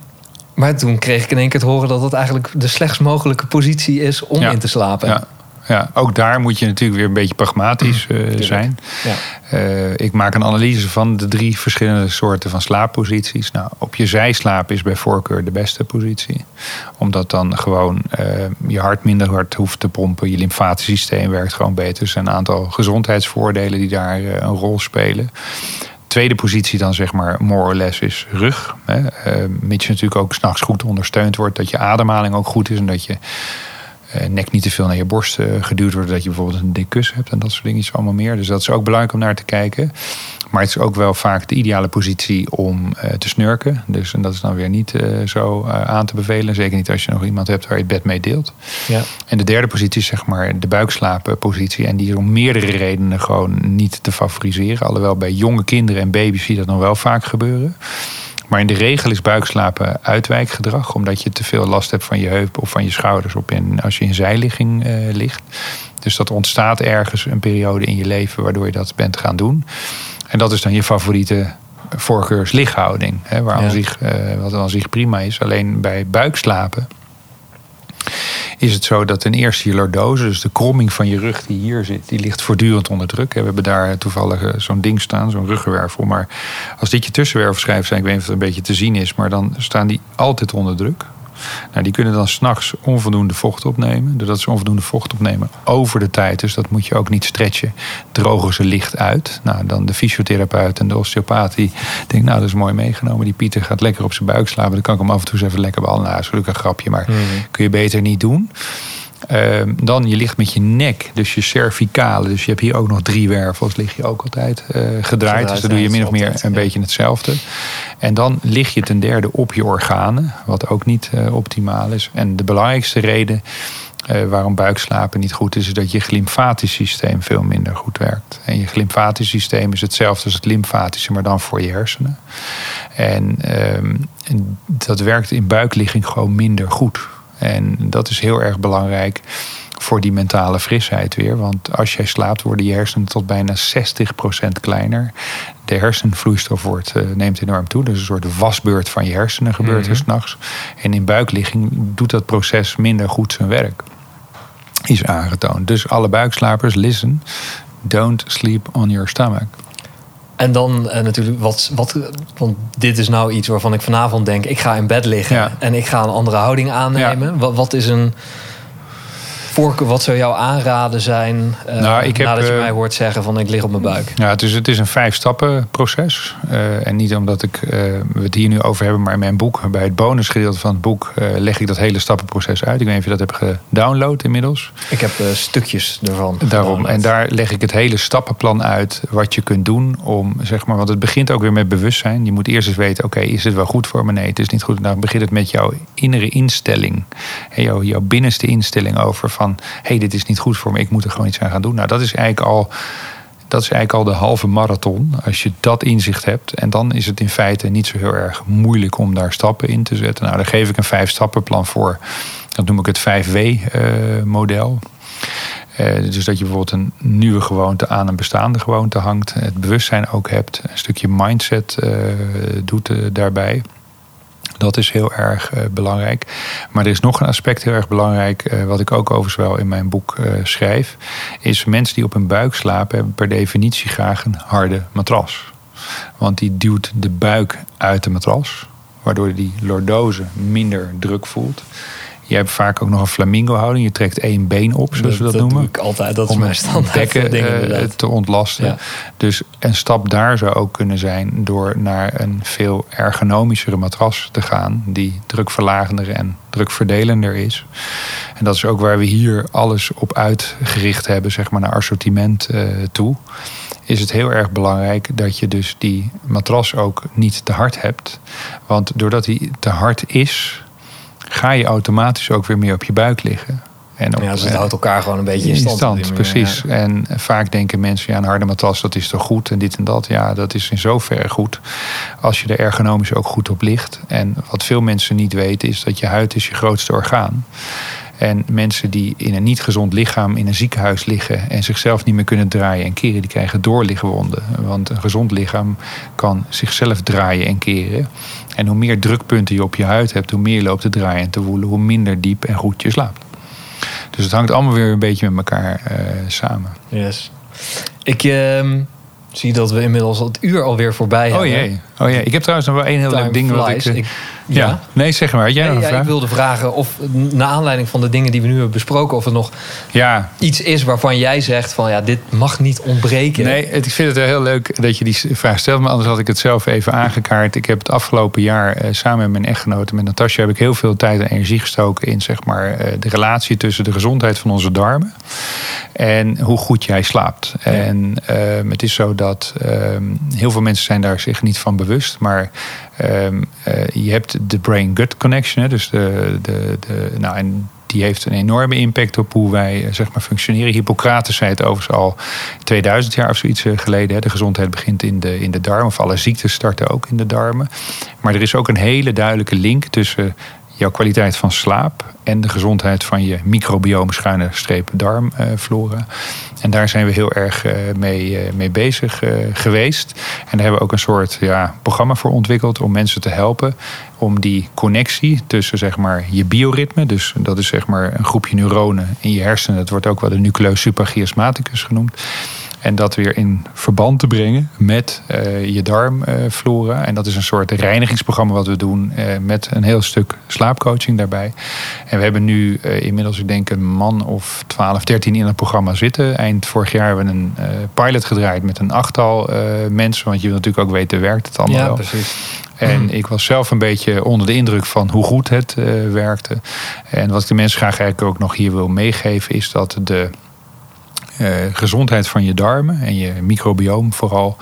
maar toen kreeg ik in één keer te horen dat het eigenlijk de slechtst mogelijke positie is om in te slapen. Ja ook daar moet je natuurlijk weer een beetje pragmatisch uh, zijn. Ja. Uh, ik maak een analyse van de drie verschillende soorten van slaapposities. Nou, op je zijslaap is bij voorkeur de beste positie. Omdat dan gewoon uh, je hart minder hard hoeft te pompen. Je lymfatisch systeem werkt gewoon beter. Er zijn een aantal gezondheidsvoordelen die daar een rol spelen tweede positie dan zeg maar more or less is rug. Hè. Uh, mits je natuurlijk ook s'nachts goed ondersteund wordt. Dat je ademhaling ook goed is en dat je nek niet te veel naar je borst uh, geduwd wordt. Dat je bijvoorbeeld een dik kussen hebt en dat soort dingen allemaal meer. Dus dat is ook belangrijk om naar te kijken. Maar het is ook wel vaak de ideale positie om uh, te snurken. Dus en dat is dan weer niet zo aan te bevelen. Zeker niet als je nog iemand hebt waar je het bed mee deelt. Ja. En de derde positie is zeg maar de buikslaappositie. En die is om meerdere redenen gewoon niet te favoriseren. Alhoewel bij jonge kinderen en baby's zie je dat nog wel vaak gebeuren. Maar in de regel is buikslapen uitwijkgedrag, omdat je te veel last hebt van je heup of van je schouders op in, als je in zijligging uh, ligt. Dus dat ontstaat ergens een periode in je leven waardoor je dat bent gaan doen. En dat is dan je favoriete voorkeurslichthouding, hè, waar aan zich, uh, wat aan zich prima is. Alleen bij buikslapen is het zo dat ten eerste je lordose, dus de kromming van je rug die hier zit, die ligt voortdurend onder druk. We hebben daar toevallig eh, zo'n ding staan, zo'n ruggenwervel. Maar als dit je tussenwervelschijf zijn, ik weet niet of het een beetje te zien is, maar dan staan die altijd onder druk. Nou, die kunnen dan s'nachts onvoldoende vocht opnemen. Doordat ze onvoldoende vocht opnemen over de tijd, dus dat moet je ook niet stretchen, drogen ze licht uit. Nou, dan de fysiotherapeut en de osteopaat die denkt, nou dat is mooi meegenomen. Die Pieter gaat lekker op zijn buik slapen. Dan kan ik hem af en toe eens even lekker behandelen. Nou, dat is natuurlijk een grapje, maar mhm. kun je beter niet doen. Ehm, dan je ligt met je nek, dus je cervicale. Dus je hebt hier ook nog drie wervels, lig je ook altijd uh, gedraaid. Dus dan doe je min of meer een beetje hetzelfde. En dan lig je ten derde op je organen, wat ook niet uh, optimaal is. En de belangrijkste reden uh, waarom buikslapen niet goed is, is dat je glymfatisch systeem veel minder goed werkt. En je glymfatisch systeem is hetzelfde als het lymfatische, maar dan voor je hersenen. En, ehm, en dat werkt in buikligging gewoon minder goed. En dat is heel erg belangrijk voor die mentale frisheid weer. Want als jij slaapt, worden je hersenen tot bijna 60% kleiner. De hersenvloeistof wordt, uh, neemt enorm toe. Dus een soort wasbeurt van je hersenen gebeurt er mm s'nachts. En in buikligging doet dat proces minder goed zijn werk. Is aangetoond. Dus alle buikslapers, listen. Don't sleep on your stomach. En dan uh, natuurlijk, wat, wat, want dit is nou iets waarvan ik vanavond denk: ik ga in bed liggen en ik ga een andere houding aannemen. Wat, wat is een Voorkeur, wat zou jouw aanraden zijn uh, nou, ik heb, nadat je eh, mij hoort zeggen van ik lig op mijn buik? Ja, dus het is een vijf stappen proces. Uh, en niet omdat ik, we het hier nu over hebben, maar in mijn boek, bij het bonusgedeelte van het boek, leg ik dat hele stappenproces uit. Ik weet niet of je dat hebt gedownload inmiddels. Ik heb stukjes ervan. Daarom. En daar leg ik het hele stappenplan uit wat je kunt doen om, zeg maar, want het begint ook weer met bewustzijn. Je moet eerst eens weten, oké, is het wel goed voor me? Nee, het is niet goed. Dan begint het met jouw innere instelling. En jouw, jouw binnenste instelling over van hey, dit is niet goed voor me, ik moet er gewoon iets aan gaan doen. Nou, dat is eigenlijk al. Dat is eigenlijk al de halve marathon. Als je dat inzicht hebt. En dan is het in feite niet zo heel erg moeilijk om daar stappen in te zetten. Nou, daar geef ik een vijf stappenplan voor. Dat noem ik het 5W-model. Eh, uh, dus dat je bijvoorbeeld een nieuwe gewoonte aan een bestaande gewoonte hangt. Het bewustzijn ook hebt. Een stukje mindset uh, doet daarbij. Dat is heel erg uh, belangrijk. Maar er is nog een aspect heel erg belangrijk, uh, wat ik ook overigens wel in mijn boek uh, schrijf. Is mensen die op hun buik slapen, hebben per definitie graag een harde matras. Want die duwt de buik uit de matras, waardoor die lordose minder druk voelt. Je hebt vaak ook nog een flamingo houding. Je trekt één been op, zoals we dat, noemen. doe ik altijd. Dat is om mijn het standaard bekken eh, te ontlasten. Ja. Dus een stap daar zou ook kunnen zijn door naar een veel ergonomischere matras te gaan, die drukverlagender en drukverdelender is. En dat is ook waar we hier alles op uitgericht hebben, zeg maar naar assortiment eh, toe. Is het heel erg belangrijk dat je dus die matras ook niet te hard hebt. Want doordat die te hard is, ga je automatisch ook weer meer op je buik liggen. En op, Ja, dus het eh, houdt elkaar gewoon een beetje in in stand. stand, die manier, precies. ja. En vaak denken mensen, ja, een harde matras, dat is toch goed en dit en dat. Ja, dat is in zoverre goed als je er ergonomisch ook goed op ligt. En wat veel mensen niet weten is dat je huid is je grootste orgaan. En mensen die in een niet gezond lichaam in een ziekenhuis liggen en zichzelf niet meer kunnen draaien en keren, die krijgen doorligwonden. Want een gezond lichaam kan zichzelf draaien en keren. En hoe meer drukpunten je op je huid hebt, hoe meer je loopt te draaien en te woelen, hoe minder diep en goed je slaapt. Dus het hangt allemaal weer een beetje met elkaar eh, samen. Yes. Ik ehm, zie dat we inmiddels het uur alweer voorbij Oh hebben. jee. oh jee. Ik heb trouwens nog wel één heel Time leuk ding wat ik. flies. eh, Ik- ja. ja? Nee, zeg maar. Jij Nee, ja, vraag? ik wilde vragen of, naar aanleiding van de dingen die we nu hebben besproken, of er nog Ja. iets is waarvan jij zegt van ja, dit mag niet ontbreken. Nee, het- ik vind het wel heel leuk dat je die vraag stelt. Maar anders had ik het zelf even aangekaart. Ik heb het afgelopen jaar eh, samen met mijn echtgenote, met Natasja, heb ik heel veel tijd en energie gestoken in zeg maar, eh, de relatie tussen de gezondheid van onze darmen en hoe goed jij slaapt. En ehm, het is zo dat ehm, heel veel mensen zijn daar zich niet van bewust. Maar ehm, eh, je hebt de brain-gut connection. Hè, dus de, de, de, nou, en die heeft een enorme impact op hoe wij eh, zeg maar, functioneren. Hippocrates zei het overigens al 2000 jaar of zoiets eh, geleden. Hè. De gezondheid begint in de, in de darmen. Of alle ziektes starten ook in de darmen. Maar er is ook een hele duidelijke link tussen jouw kwaliteit van slaap en de gezondheid van je microbioom schuine streep darmflora. en daar zijn we heel erg eh, mee, eh, mee bezig eh, geweest. En daar hebben we ook een soort ja, programma voor ontwikkeld om mensen te helpen om die connectie tussen zeg maar, je bioritme, dus dat is zeg maar een groepje neuronen in je hersenen, dat wordt ook wel de nucleus suprachiasmaticus genoemd. En dat weer in verband te brengen met eh, je darmflora. en dat is een soort reinigingsprogramma wat we doen eh, met een heel stuk slaapcoaching daarbij. En we hebben nu eh, inmiddels, ik denk, een man of 12, 13 in het programma zitten. Eind vorig jaar hebben we een eh, pilot gedraaid met een achttal eh, mensen. Want je wil natuurlijk ook weten, werkt het allemaal ja, wel? precies. En ik was zelf een beetje onder de indruk van hoe goed het eh, werkte. En wat ik de mensen graag eigenlijk ook nog hier wil meegeven, is dat de eh, gezondheid van je darmen en je microbioom vooral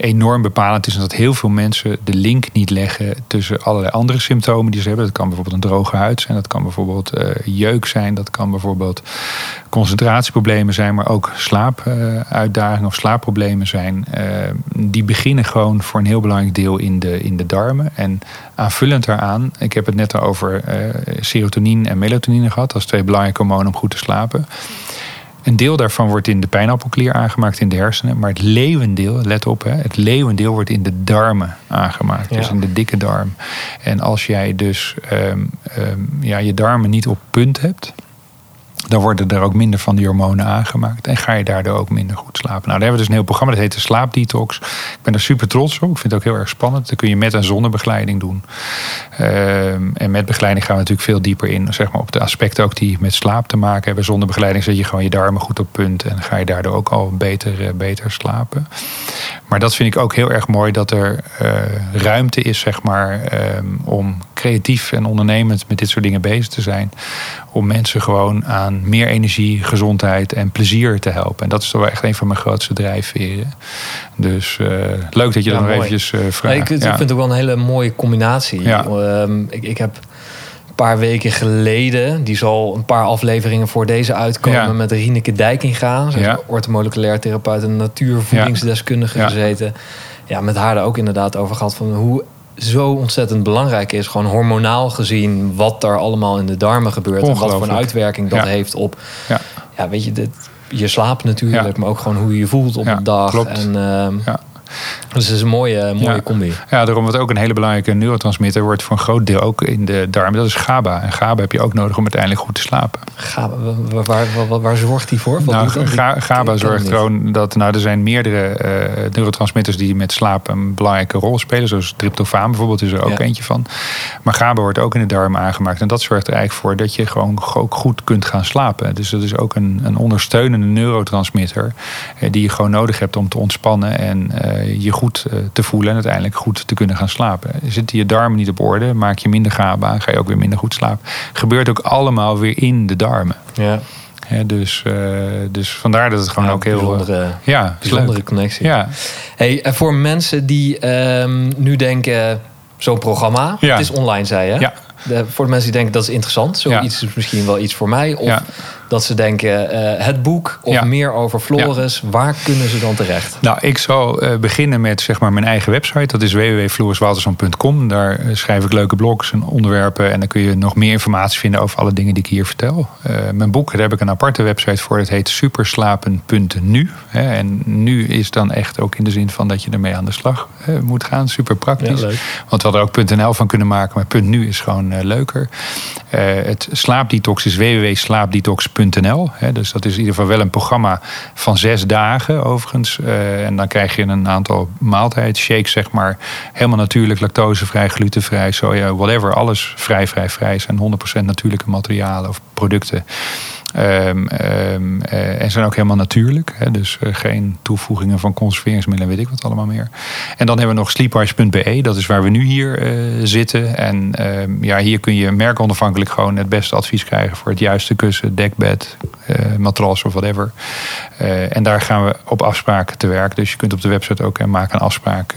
enorm bepalend is. En dat heel veel mensen de link niet leggen tussen allerlei andere symptomen die ze hebben. Dat kan bijvoorbeeld een droge huid zijn, dat kan bijvoorbeeld eh, jeuk zijn, dat kan bijvoorbeeld concentratieproblemen zijn, maar ook slaapuitdagingen of slaapproblemen zijn. Eh, die beginnen gewoon voor een heel belangrijk deel in de, in de darmen. En aanvullend daaraan, ik heb het net over eh, serotonine en melatonine gehad, als twee belangrijke hormonen om goed te slapen. Een deel daarvan wordt in de pijnappelklier aangemaakt in de hersenen. Maar het leeuwendeel, let op, hè, het leeuwendeel wordt in de darmen aangemaakt. Ja. Dus in de dikke darm. En als jij dus ehm, ehm, ja, je darmen niet op punt hebt. Dan worden er ook minder van die hormonen aangemaakt. En ga je daardoor ook minder goed slapen. Nou, daar hebben we dus een heel programma. Dat heet de Slaapdetox. Ik ben er super trots op. Ik vind het ook heel erg spannend. Dat kun je met en zonder begeleiding doen. Ehm, en met begeleiding gaan we natuurlijk veel dieper in. Zeg maar, op de aspecten ook die met slaap te maken hebben. Zonder begeleiding zet je gewoon je darmen goed op punt. En ga je daardoor ook al beter, eh, beter slapen. Maar dat vind ik ook heel erg mooi. Dat er eh, ruimte is zeg maar, ehm, om creatief en ondernemend met dit soort dingen bezig te zijn. Om mensen gewoon aan meer energie, gezondheid en plezier te helpen. En dat is toch wel echt een van mijn grootste drijfveren. Dus eh, leuk dat je Ja, dat nog eventjes Nee, vraagt. ik, vind het ook wel een hele mooie combinatie. Ehm, ik, ik heb een paar weken geleden, die zal een paar afleveringen voor deze uitkomen, Ja. met Rieneke Dijkinga, is Ja. orthomoleculair therapeut en natuurvoedingsdeskundige Ja. gezeten. Ja, met haar er ook inderdaad over gehad van hoe zo ontzettend belangrijk is, gewoon hormonaal gezien, wat daar allemaal in de darmen gebeurt en wat voor een uitwerking dat Ja. heeft op, Ja. ja, weet je, dit, je slaap natuurlijk, maar ook gewoon hoe je je voelt op de dag. klopt. En, ehm, Ja. Dus het is een mooie, mooie Ja. combi. Ja, daarom wat ook een hele belangrijke neurotransmitter wordt voor een groot deel ook in de darmen. Dat is GABA. En GABA heb je ook nodig om uiteindelijk goed te slapen. Ga, waar, waar, waar, waar zorgt die voor? Wat nou, GABA zorgt gewoon dat nou, er zijn meerdere eh, neurotransmitters die met slaap een belangrijke rol spelen. Zoals tryptofaan bijvoorbeeld is er ook Ja. eentje van. Maar GABA wordt ook in de darmen aangemaakt. En dat zorgt er eigenlijk voor dat je gewoon ook goed kunt gaan slapen. Dus dat is ook een, een ondersteunende neurotransmitter eh, die je gewoon nodig hebt om te ontspannen en eh, je goed eh, te voelen en uiteindelijk goed te kunnen gaan slapen. Zitten je darmen niet op orde, maak je minder GABA, ga je ook weer minder goed slapen. Gebeurt ook allemaal weer in de darmen. Ja, Hè, dus, eh, dus vandaar dat het gewoon Ja, ook heel... eh, bijzondere, ja, bijzondere connectie. Ja, Hey, voor mensen die ehm, nu denken, zo'n programma, Ja. het is online, zei je. Ja. De, voor de mensen die denken dat is interessant, zoiets is misschien wel iets voor mij. Of Ja. dat ze denken eh, het boek of Ja. meer over Floris, waar kunnen ze dan terecht? Nou, ik zal eh, beginnen met zeg maar, mijn eigen website. Dat is www.floriswalterson.com. Daar eh, schrijf ik leuke blogs en onderwerpen. En dan kun je nog meer informatie vinden over alle dingen die ik hier vertel. Mijn boek, daar heb ik een aparte website voor. Dat heet superslapen.nu. En nu is dan echt ook in de zin van dat je ermee aan de slag moet gaan. Super praktisch. Ja, leuk. Want we hadden ook .nl van kunnen maken. Maar .nu is gewoon eh, leuker. Eh, het slaapdetox is www.slaapdetox.nl. Dus dat is in ieder geval wel een programma van zes dagen overigens. Eh, en dan krijg je een aantal maaltijdshakes, zeg maar. Helemaal natuurlijk, lactosevrij, glutenvrij, soja, whatever. Alles vrij, vrij, vrij. zijn 100% natuurlijke materialen of producten. Ehm, ehm, eh, en zijn ook helemaal natuurlijk. Hè, dus eh, geen toevoegingen van conserveringsmiddelen, weet ik wat allemaal meer. En dan hebben we nog sleepwise.be. Dat is waar we nu hier eh, zitten. En ehm, ja, hier kun je merkonafhankelijk gewoon het beste advies krijgen voor het juiste kussen, dekbed, matras of whatever. En daar gaan we op afspraken te werk. Dus je kunt op de website ook en maak een afspraak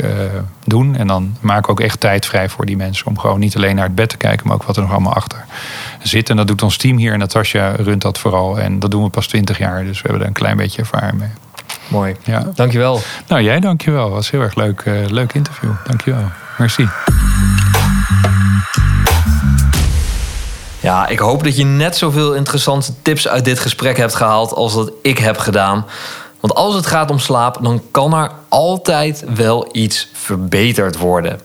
doen. En dan we ook echt tijd vrij voor die mensen. Om gewoon niet alleen naar het bed te kijken, maar ook wat er nog allemaal achter zit. En dat doet ons team hier. En Natasja runt dat vooral. En dat doen we pas 20 jaar. Dus we hebben er een klein beetje ervaring mee. Mooi. Ja. Dankjewel. Nou, jij dankjewel. was heel erg leuk, eh, leuk interview. Dankjewel. Merci. Ja, ik hoop dat je net zoveel interessante tips uit dit gesprek hebt gehaald als dat ik heb gedaan. Want als het gaat om slaap, dan kan er altijd wel iets verbeterd worden.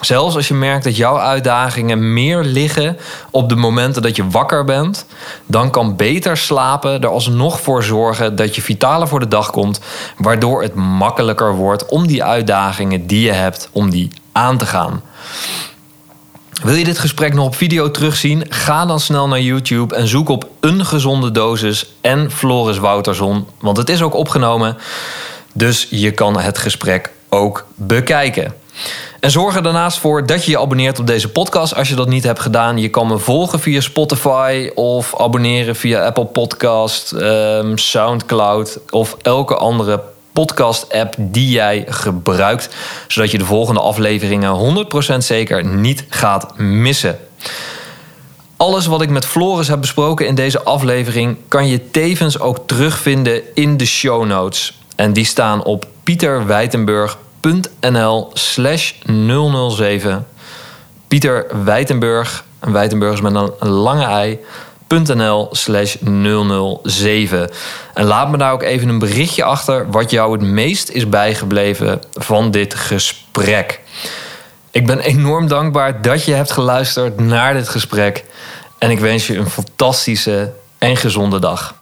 Zelfs als je merkt dat jouw uitdagingen meer liggen op de momenten dat je wakker bent, dan kan beter slapen er alsnog voor zorgen dat je vitaler voor de dag komt, waardoor het makkelijker wordt om die uitdagingen die je hebt, om die aan te gaan. Wil je dit gesprek nog op video terugzien? Ga dan snel naar YouTube en zoek op een gezonde dosis en Floris Wouterson, want het is ook opgenomen. Dus je kan het gesprek ook bekijken. En zorg er daarnaast voor dat je je abonneert op deze podcast als je dat niet hebt gedaan. Je kan me volgen via Spotify of abonneren via Apple Podcast, ehm, Soundcloud of elke andere podcast-app die jij gebruikt, zodat je de volgende afleveringen 100% zeker niet gaat missen. Alles wat ik met Floris heb besproken in deze aflevering kan je tevens ook terugvinden in de show notes. En die staan op pieterwijtenburg.nl slash 007. Pieter Wijtenburg, en Wijtenburg is met een lange ei, .nl slash 007. En laat me daar ook even een berichtje achter wat jou het meest is bijgebleven van dit gesprek. Ik ben enorm dankbaar dat je hebt geluisterd naar dit gesprek. En ik wens je een fantastische en gezonde dag.